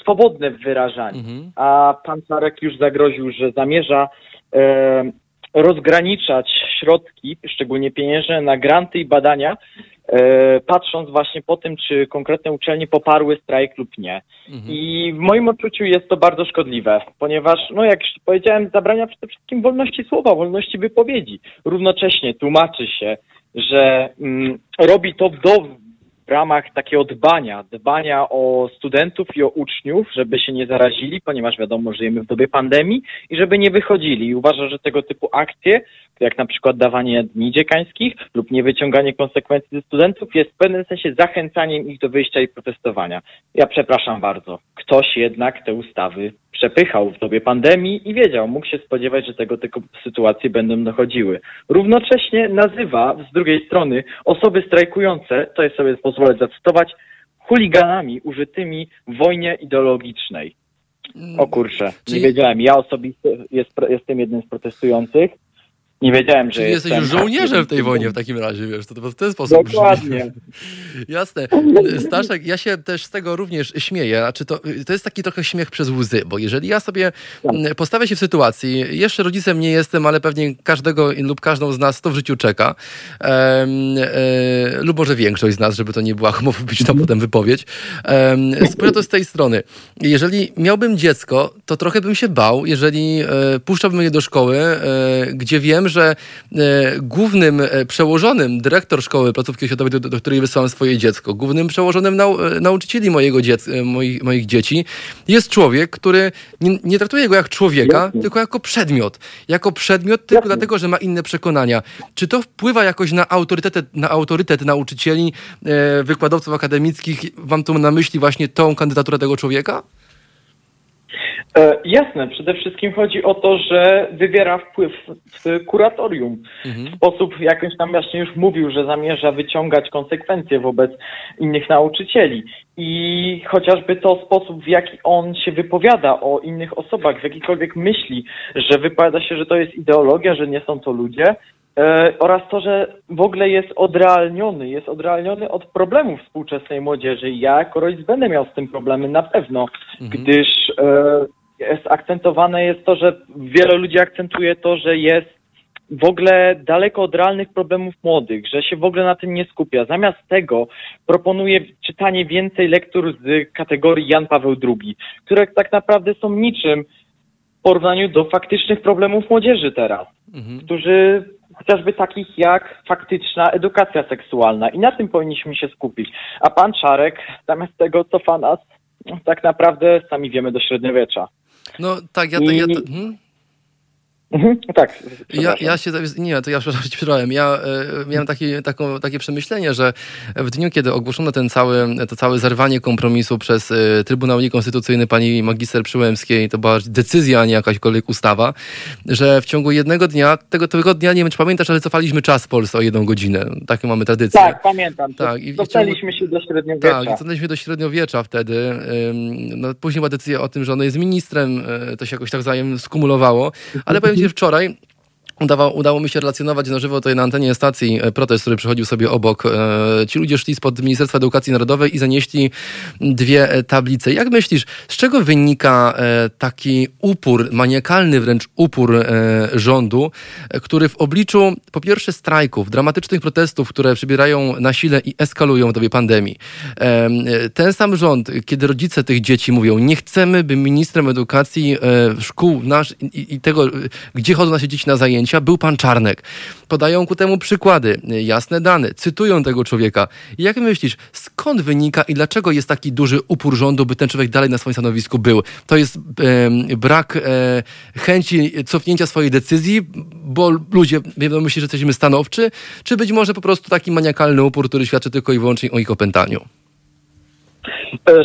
swobodne w wyrażaniu. Mhm. A pan Czarek już zagroził, że zamierza e, rozgraniczać środki, szczególnie pieniężne, na granty i badania, e, patrząc właśnie po tym, czy konkretne uczelnie poparły strajk lub nie. Mhm. I w moim odczuciu jest to bardzo szkodliwe, ponieważ, no jak już powiedziałem, zabrania przede wszystkim wolności słowa, wolności wypowiedzi. Równocześnie tłumaczy się, że mm, robi to do, w ramach takiego dbania, dbania o studentów i o uczniów, żeby się nie zarazili, ponieważ wiadomo, żyjemy w dobie pandemii i żeby nie wychodzili. I uważam, że tego typu akcje, jak na przykład dawanie dni dziekańskich lub niewyciąganie konsekwencji ze studentów, jest w pewnym sensie zachęcaniem ich do wyjścia i protestowania. Ja przepraszam bardzo. Ktoś jednak te ustawy przepychał w dobie pandemii i wiedział, mógł się spodziewać, że tego typu sytuacje będą dochodziły. Równocześnie nazywa z drugiej strony osoby strajkujące, to jest sobie pozwolę zacytować, chuliganami użytymi w wojnie ideologicznej. O kurczę, nie wiedziałem. Ja osobiście jest, jestem jednym z protestujących nie wiedziałem, że Czyli jesteś już żołnierzem w tej wojnie w takim razie, wiesz, to, to w ten sposób Dokładnie. Brzmi. Jasne. Staszek, ja się też z tego również śmieję, czy to, to jest taki trochę śmiech przez łzy, bo jeżeli ja sobie tak. postawię się w sytuacji, jeszcze rodzicem nie jestem, ale pewnie każdego lub każdą z nas to w życiu czeka, e, e, lub może większość z nas, żeby to nie była homofobiczna mhm. potem wypowiedź, e, spojrzę to z tej strony. Jeżeli miałbym dziecko, to trochę bym się bał, jeżeli e, puszczałbym je do szkoły, e, gdzie wiem, że e, głównym e, przełożonym dyrektor szkoły placówki oświatowej, do, do której wysyłam swoje dziecko, głównym przełożonym nau, e, nauczycieli mojego dziec, moich, moich dzieci jest człowiek, który nie, nie traktuje go jak człowieka, Jasne. tylko jako przedmiot. Jako przedmiot tylko Jasne. dlatego, że ma inne przekonania. Czy to wpływa jakoś na autorytet, na autorytet nauczycieli, wykładowców akademickich? Wam tu na myśli właśnie tą kandydaturę tego człowieka? E, jasne, przede wszystkim chodzi o to, że wywiera wpływ w kuratorium. Mhm. W sposób, jakimś tam właśnie już mówił, że zamierza wyciągać konsekwencje wobec innych nauczycieli. I chociażby to sposób, w jaki on się wypowiada o innych osobach, w jakikolwiek myśli, że wypowiada się, że to jest ideologia, że nie są to ludzie, e, oraz to, że w ogóle jest odrealniony, jest odrealniony od problemów współczesnej młodzieży. Ja jako rodzic będę miał z tym problemy na pewno, gdyż e, jest akcentowane jest to, że wiele ludzi akcentuje to, że jest w ogóle daleko od realnych problemów młodych, że się w ogóle na tym nie skupia. Zamiast tego proponuje czytanie więcej lektur z kategorii Jan Paweł II, które tak naprawdę są niczym w porównaniu do faktycznych problemów młodzieży teraz, Mhm. którzy chociażby takich jak faktyczna edukacja seksualna i na tym powinniśmy się skupić. A pan Czarek zamiast tego cofa nas tak naprawdę sami wiemy do średniowiecza. No tak, ja, ja, ja, I- hmm? Mhm, tak. Ja, ja się, nie, to ja przepraszam. Ja e, miałem takie, taką, takie przemyślenie, że w dniu, kiedy ogłoszono ten cały, to całe zerwanie kompromisu przez e, Trybunał Niekonstytucyjny pani magister Przyłębskiej, to była decyzja, a nie jakaśkolwiek ustawa, że w ciągu jednego dnia, tego, tego dnia, nie wiem czy pamiętasz, ale cofaliśmy czas w Polsce o jedną godzinę. Taką mamy tradycję. Tak, pamiętam. Tak, i się do średniowiecza. Tak, cofnęliśmy do średniowiecza wtedy. Ym, No, później była decyzja o tym, że on jest ministrem, y, to się jakoś tak wzajem skumulowało. Ale powiem ci, że wczoraj Udało, udało mi się relacjonować na żywo tutaj na antenie stacji e, protest, który przychodził sobie obok. E, Ci ludzie szli spod Ministerstwa Edukacji Narodowej i zanieśli dwie e, tablice. Jak myślisz, z czego wynika taki upór, maniakalny wręcz upór rządu, który w obliczu po pierwsze strajków, dramatycznych protestów, które przybierają na sile i eskalują w dobie pandemii. Ten sam rząd, kiedy rodzice tych dzieci mówią, nie chcemy, by ministrem edukacji szkół nasz i, tego, gdzie chodzą nasze dzieci na zajęcia, był pan Czarnek. Podają ku temu przykłady, jasne dane, cytują tego człowieka. Jak myślisz, skąd wynika i dlaczego jest taki duży upór rządu, by ten człowiek dalej na swoim stanowisku był? To jest e, brak e, chęci cofnięcia swojej decyzji, bo ludzie będą myśleć, że jesteśmy stanowczy, czy być może po prostu taki maniakalny upór, który świadczy tylko i wyłącznie o ich opętaniu?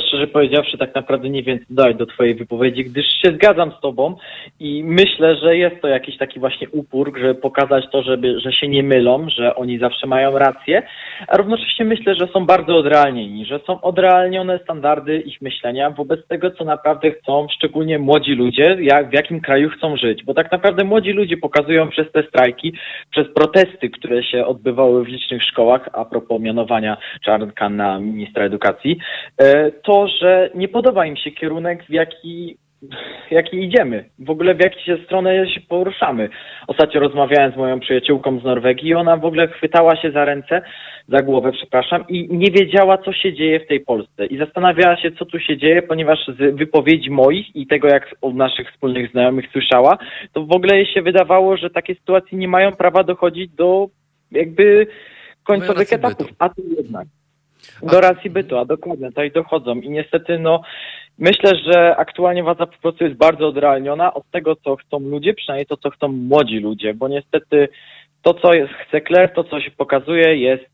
Szczerze powiedziawszy, tak naprawdę nie wiem, co dodać do Twojej wypowiedzi, gdyż się zgadzam z Tobą i myślę, że jest to jakiś taki właśnie upór, żeby pokazać to, żeby, że się nie mylą, że oni zawsze mają rację, a równocześnie myślę, że są bardzo odrealnieni, że są odrealnione standardy ich myślenia wobec tego, co naprawdę chcą, szczególnie młodzi ludzie, jak, w jakim kraju chcą żyć, bo tak naprawdę młodzi ludzie pokazują przez te strajki, przez protesty, które się odbywały w licznych szkołach, a propos mianowania Czarnka na ministra edukacji, e, to, że nie podoba im się kierunek, w jaki, w jaki idziemy, w ogóle w się stronę się poruszamy. Ostatnio rozmawiałem z moją przyjaciółką z Norwegii i ona w ogóle chwytała się za ręce, za głowę, przepraszam, i nie wiedziała, co się dzieje w tej Polsce. I zastanawiała się, co tu się dzieje, ponieważ z wypowiedzi moich i tego, jak od naszych wspólnych znajomych słyszała, to w ogóle jej się wydawało, że takie sytuacje nie mają prawa dochodzić do jakby końcowych etapów, a tu jednak. Do racji bytu, a dokładnie, tutaj dochodzą. I niestety, no, myślę, że aktualnie władza po prostu jest bardzo odrealniona od tego, co chcą ludzie, przynajmniej to, co chcą młodzi ludzie, bo niestety to, co jest, chce Kler, to, co się pokazuje, jest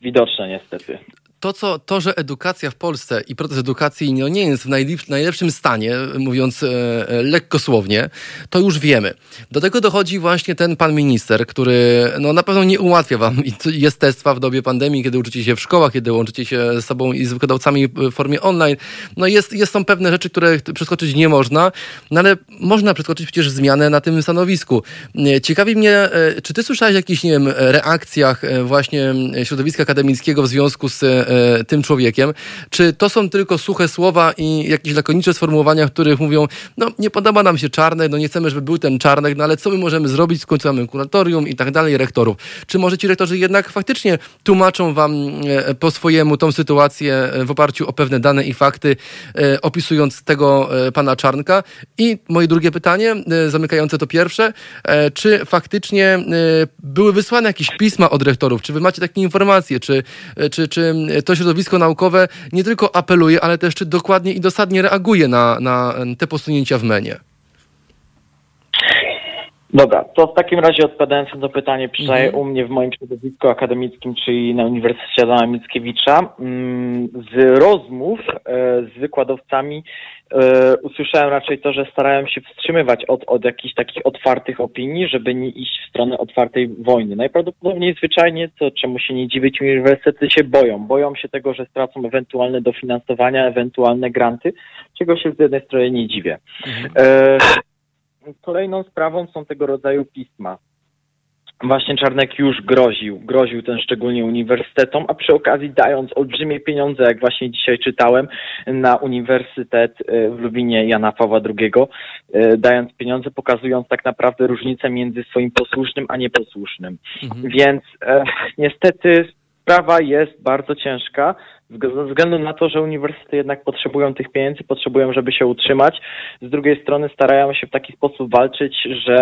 widoczne niestety. To, co, to, że edukacja w Polsce i proces edukacji no, nie jest w najlep- najlepszym stanie, mówiąc e, e, lekkosłownie, to już wiemy. Do tego dochodzi właśnie ten pan minister, który no, na pewno nie ułatwia wam jestestwa w dobie pandemii, kiedy uczycie się w szkołach, kiedy łączycie się z sobą i z wykładowcami w formie online. No jest, jest są pewne rzeczy, które przeskoczyć nie można, no ale można przeskoczyć przecież zmianę na tym stanowisku. E, Ciekawi mnie, e, czy ty słyszałeś o jakichś, nie wiem, reakcjach właśnie środowiska akademickiego w związku z tym człowiekiem? Czy to są tylko suche słowa i jakieś lakonicze sformułowania, w których mówią, no nie podoba nam się Czarnek, no nie chcemy, żeby był ten Czarnek, no ale co my możemy zrobić, w końcu mamy kuratorium i tak dalej, rektorów. Czy może ci rektorzy jednak faktycznie tłumaczą wam e, po swojemu tą sytuację e, w oparciu o pewne dane i fakty, e, opisując tego e, pana Czarnka? I moje drugie pytanie, e, zamykające to pierwsze, e, czy faktycznie e, były wysłane jakieś pisma od rektorów? Czy wy macie takie informacje? Czy, e, czy, czy to środowisko naukowe nie tylko apeluje, ale też czy dokładnie i dosadnie reaguje na, na te posunięcia w menie? Dobra, to w takim razie odpowiadając na to pytanie, przynajmniej Mhm. u mnie w moim środowisku akademickim, czyli na Uniwersytecie Adama Mickiewicza, mm, z rozmów e, z wykładowcami e, usłyszałem raczej to, że starają się wstrzymywać od, od jakichś takich otwartych opinii, żeby nie iść w stronę otwartej wojny. Najprawdopodobniej zwyczajnie, to czemu się nie dziwić, uniwersytety się boją. Boją się tego, że stracą ewentualne dofinansowania, ewentualne granty, czego się z jednej strony nie dziwię. E, kolejną sprawą są tego rodzaju pisma. Właśnie Czarnek już groził, groził ten szczególnie uniwersytetom, a przy okazji dając olbrzymie pieniądze, jak właśnie dzisiaj czytałem, na Uniwersytet e, w Lubinie Jana Pawła II, e, dając pieniądze, pokazując tak naprawdę różnicę między swoim posłusznym a nieposłusznym. Mhm. Więc e, niestety sprawa jest bardzo ciężka ze względu na to, że uniwersytety jednak potrzebują tych pieniędzy, potrzebują, żeby się utrzymać. Z drugiej strony starają się w taki sposób walczyć, że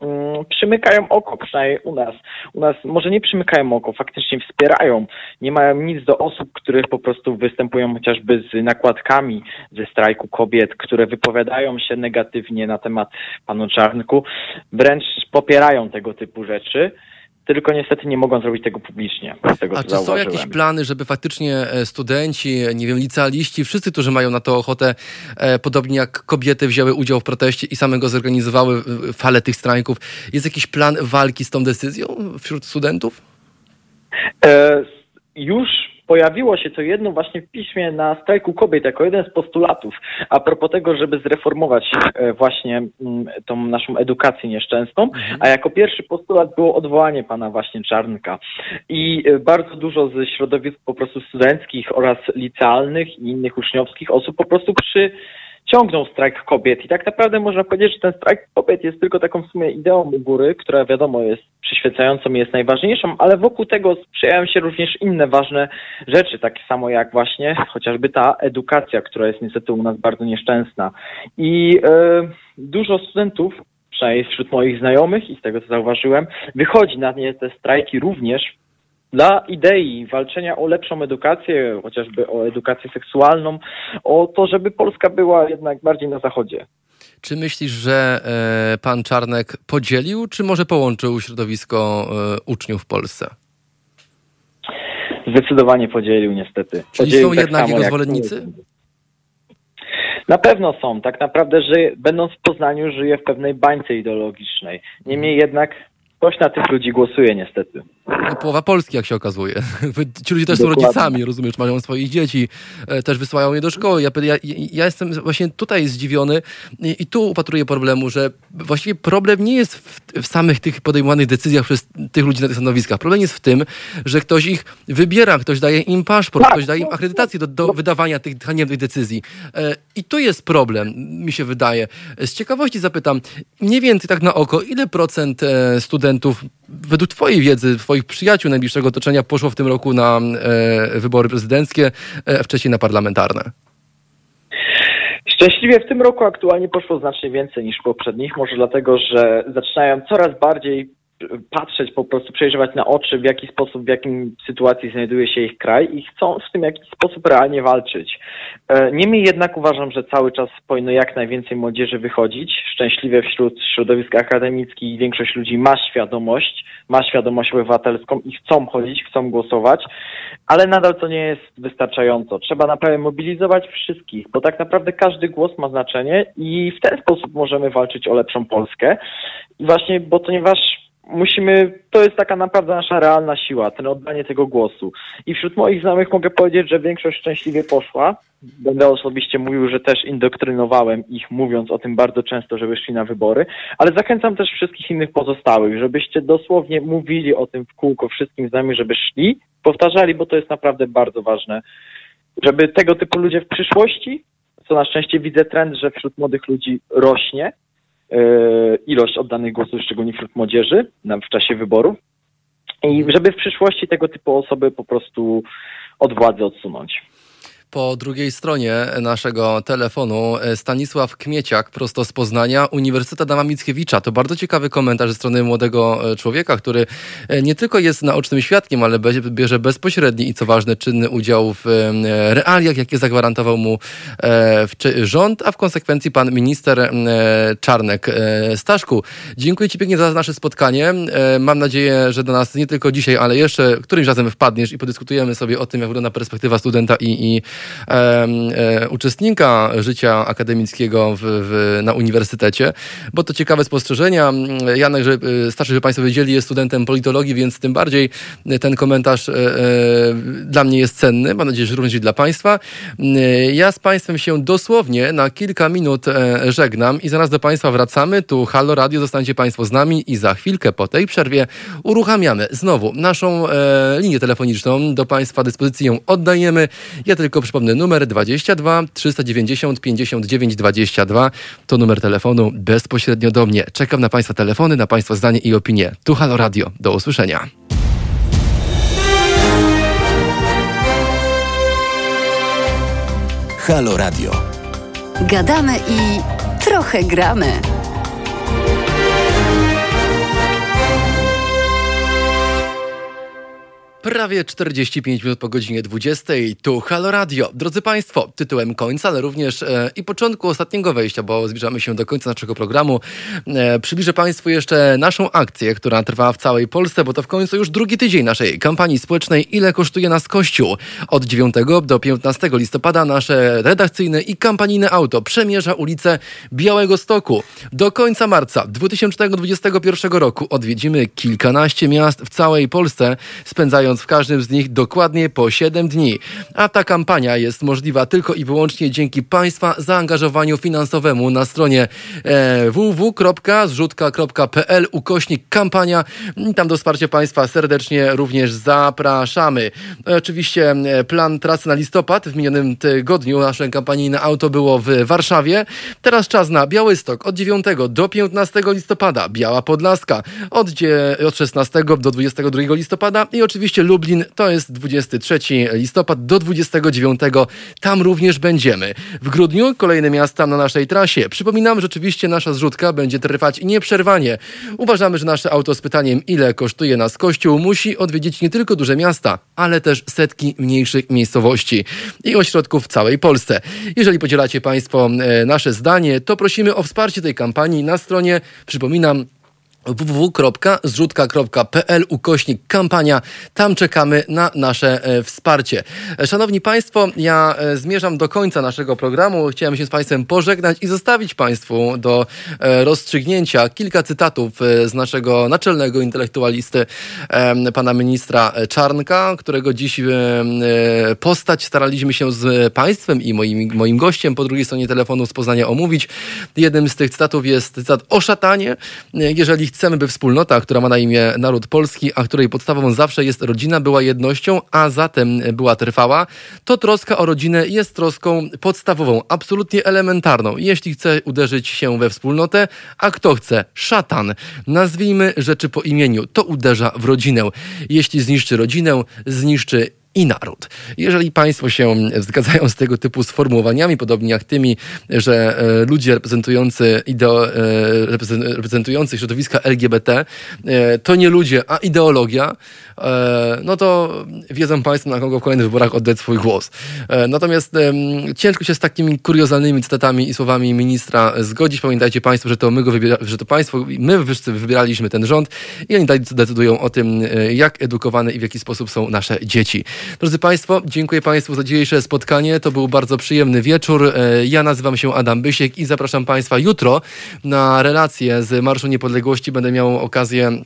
mm, przymykają oko, przynajmniej u nas. U nas może nie przymykają oko, faktycznie wspierają. Nie mają nic do osób, których po prostu występują chociażby z nakładkami ze strajku kobiet, które wypowiadają się negatywnie na temat panu Czarnku. Wręcz popierają tego typu rzeczy tylko niestety nie mogą zrobić tego publicznie. Tego, A czy są jakieś plany, żeby faktycznie e, studenci, nie wiem, licealiści, wszyscy, którzy mają na to ochotę, e, podobnie jak kobiety wzięły udział w proteście i samego zorganizowały e, falę tych strajków, jest jakiś plan walki z tą decyzją wśród studentów? E, już pojawiło się to jedno właśnie w piśmie na strajku kobiet jako jeden z postulatów a propos tego, żeby zreformować e, właśnie mm, tą naszą edukację nieszczęsną, mhm. a jako pierwszy postulat było odwołanie pana właśnie Czarnka. I e, bardzo dużo ze środowisk po prostu studenckich oraz licealnych i innych uczniowskich osób po prostu przy ciągną strajk kobiet. I tak naprawdę można powiedzieć, że ten strajk kobiet jest tylko taką w sumie ideą u góry, która wiadomo jest przyświecającą i jest najważniejszą, ale wokół tego sprzyjają się również inne ważne rzeczy, takie samo jak właśnie chociażby ta edukacja, która jest niestety u nas bardzo nieszczęsna. I yy, dużo studentów przynajmniej wśród moich znajomych i z tego co zauważyłem, wychodzi na nie te strajki również dla idei walczenia o lepszą edukację, chociażby o edukację seksualną, o to, żeby Polska była jednak bardziej na zachodzie. Czy myślisz, że e, pan Czarnek podzielił, czy może połączył środowisko e, uczniów w Polsce? Zdecydowanie podzielił, niestety. Czyli podzielił są tak jednak jego zwolennicy? Na pewno są. Tak naprawdę, że będąc w Poznaniu, żyje w pewnej bańce ideologicznej. Niemniej jednak ktoś na tych ludzi głosuje, niestety. No, połowa Polski, jak się okazuje. Ci ludzie też Dokładnie. są rodzicami, rozumiesz, mają swoich dzieci, e, też wysyłają je do szkoły. Ja, ja, ja jestem właśnie tutaj zdziwiony i, i, tu upatruję problemu, że właściwie problem nie jest w, w, samych tych podejmowanych decyzjach przez tych ludzi na tych stanowiskach. Problem jest w tym, że ktoś ich wybiera, ktoś daje im paszport, tak. ktoś daje im akredytację do, do wydawania tych haniebnych decyzji. E, I tu jest problem, mi się wydaje. Z ciekawości zapytam, mniej więcej tak na oko, ile procent e, studentów według Twojej wiedzy, Twoich przyjaciół najbliższego otoczenia poszło w tym roku na e, wybory prezydenckie, e, wcześniej na parlamentarne? Szczęśliwie w tym roku aktualnie poszło znacznie więcej niż w poprzednich, może dlatego, że zaczynają coraz bardziej patrzeć, po prostu przejrzewać na oczy, w jaki sposób, w jakim sytuacji znajduje się ich kraj i chcą w tym jakiś sposób realnie walczyć. E, niemniej jednak uważam, że cały czas powinno jak najwięcej młodzieży wychodzić. Szczęśliwie wśród środowisk akademickich większość ludzi ma świadomość, ma świadomość obywatelską i chcą chodzić, chcą głosować, ale nadal to nie jest wystarczająco. Trzeba naprawdę mobilizować wszystkich, bo tak naprawdę każdy głos ma znaczenie i w ten sposób możemy walczyć o lepszą Polskę. I właśnie, bo ponieważ musimy, to jest taka naprawdę nasza realna siła, ten oddanie tego głosu. I wśród moich znajomych mogę powiedzieć, że większość szczęśliwie poszła. Będę osobiście mówił, że też indoktrynowałem ich, mówiąc o tym bardzo często, żeby szli na wybory, ale zachęcam też wszystkich innych pozostałych, żebyście dosłownie mówili o tym w kółko wszystkim znajomym, żeby szli, powtarzali, bo to jest naprawdę bardzo ważne, żeby tego typu ludzie w przyszłości, co na szczęście widzę trend, że wśród młodych ludzi rośnie, ilość oddanych głosów, szczególnie wśród młodzieży w czasie wyborów. I żeby w przyszłości tego typu osoby po prostu od władzy odsunąć. Po drugiej stronie naszego telefonu e, Stanisław Kmieciak, prosto z Poznania, Uniwersytet Adama Mickiewicza. To bardzo ciekawy komentarz ze strony młodego e, człowieka, który e, nie tylko jest naocznym świadkiem, ale bierze bezpośredni i co ważne, czynny udział w realiach, jakie zagwarantował mu rząd, a w konsekwencji pan minister Czarnek. Staszku, dziękuję Ci pięknie za nasze spotkanie. Mam nadzieję, że do nas nie tylko dzisiaj, ale jeszcze którymś razem wpadniesz i podyskutujemy sobie o tym, jak wygląda perspektywa studenta i, i uczestnika życia akademickiego w, w, na uniwersytecie, bo to ciekawe spostrzeżenia. Janek, że starszy, że Państwo wiedzieli, jest studentem politologii, więc tym bardziej ten komentarz e, e, dla mnie jest cenny. Mam nadzieję, że również i dla Państwa. Ja z Państwem się dosłownie na kilka minut e, żegnam i zaraz do Państwa wracamy. Tu Halo Radio, zostańcie Państwo z nami i za chwilkę po tej przerwie uruchamiamy znowu naszą linię telefoniczną. Do Państwa dyspozycji ją oddajemy. Ja tylko przypomnę numer 22 390 59 22. To numer telefonu bezpośrednio do mnie. Czekam na Państwa telefony, na Państwa zdanie i opinie. Tu Halo Radio. Do usłyszenia. Halo Radio. Gadamy i trochę gramy. Prawie 45 minut po godzinie 20. Tu Halo Radio. Drodzy Państwo, tytułem końca, ale również e, i początku ostatniego wejścia, bo zbliżamy się do końca naszego programu, e, przybliżę Państwu jeszcze naszą akcję, która trwa w całej Polsce, bo to w końcu już drugi tydzień naszej kampanii społecznej Ile kosztuje nas Kościół? Od 9 do 15 listopada nasze redakcyjne i kampanijne auto przemierza ulicę Białego Stoku. Do końca marca 2021 roku odwiedzimy kilkanaście miast w całej Polsce, spędzając w każdym z nich dokładnie po 7 dni. A ta kampania jest możliwa tylko i wyłącznie dzięki Państwa zaangażowaniu finansowemu na stronie e, www.zrzutka.pl ukośnik kampania. Tam do wsparcia Państwa serdecznie również zapraszamy. Oczywiście e, plan trasy na listopad w minionym tygodniu nasze kampanijne auto było w Warszawie. Teraz czas na Białystok od 9 do 15 listopada, Biała Podlaska od, od 16 do 22 listopada i oczywiście Lublin to jest 23 listopad do 29. Tam również będziemy. W grudniu kolejne miasta na naszej trasie. Przypominam, że oczywiście nasza zrzutka będzie trwać nieprzerwanie. Uważamy, że nasze auto z pytaniem, ile kosztuje nas kościół, musi odwiedzić nie tylko duże miasta, ale też setki mniejszych miejscowości i ośrodków w całej Polsce. Jeżeli podzielacie Państwo e, nasze zdanie, to prosimy o wsparcie tej kampanii na stronie, przypominam, www.zrzutka.pl ukośnik kampania. Tam czekamy na nasze e, wsparcie. E, szanowni Państwo, ja e, zmierzam do końca naszego programu. Chciałem się z Państwem pożegnać i zostawić Państwu do rozstrzygnięcia kilka cytatów z naszego naczelnego intelektualisty, pana ministra Czarnka, którego dziś postać staraliśmy się z Państwem i moim, moim gościem po drugiej stronie telefonu z Poznania omówić. Jednym z tych cytatów jest cytat o szatanie. Jeżeli chcemy, by wspólnota, która ma na imię naród polski, a której podstawą zawsze jest rodzina, była jednością, a zatem była trwała, to troska o rodzinę jest troską podstawową, absolutnie elementarną. Jeśli chce uderzyć się we wspólnotę, a kto chce? Szatan. Nazwijmy rzeczy po imieniu. To uderza w rodzinę. Jeśli zniszczy rodzinę, zniszczy i naród. Jeżeli Państwo się zgadzają z tego typu sformułowaniami, podobnie jak tymi, że e, ludzie reprezentujący, ideo, e, reprezentujący środowiska LGBT e, to nie ludzie, a ideologia, no to wiedzą Państwo, na kogo w kolejnych wyborach oddać swój głos. Natomiast ciężko się z takimi kuriozalnymi cytatami i słowami ministra zgodzić. Pamiętajcie Państwo, że to my go wybiera, że to Państwo, my wybieraliśmy ten rząd i oni decydują o tym, jak edukowane i w jaki sposób są nasze dzieci. Drodzy Państwo, dziękuję Państwu za dzisiejsze spotkanie. To był bardzo przyjemny wieczór. E, ja nazywam się Adam Bysiek i zapraszam Państwa jutro na relację z Marszu Niepodległości. Będę miał okazję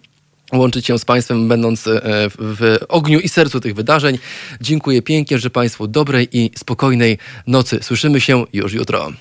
łączyć się z Państwem, będąc e, w ogniu i sercu tych wydarzeń. Dziękuję pięknie, że Państwu dobrej i spokojnej nocy. Słyszymy się już jutro.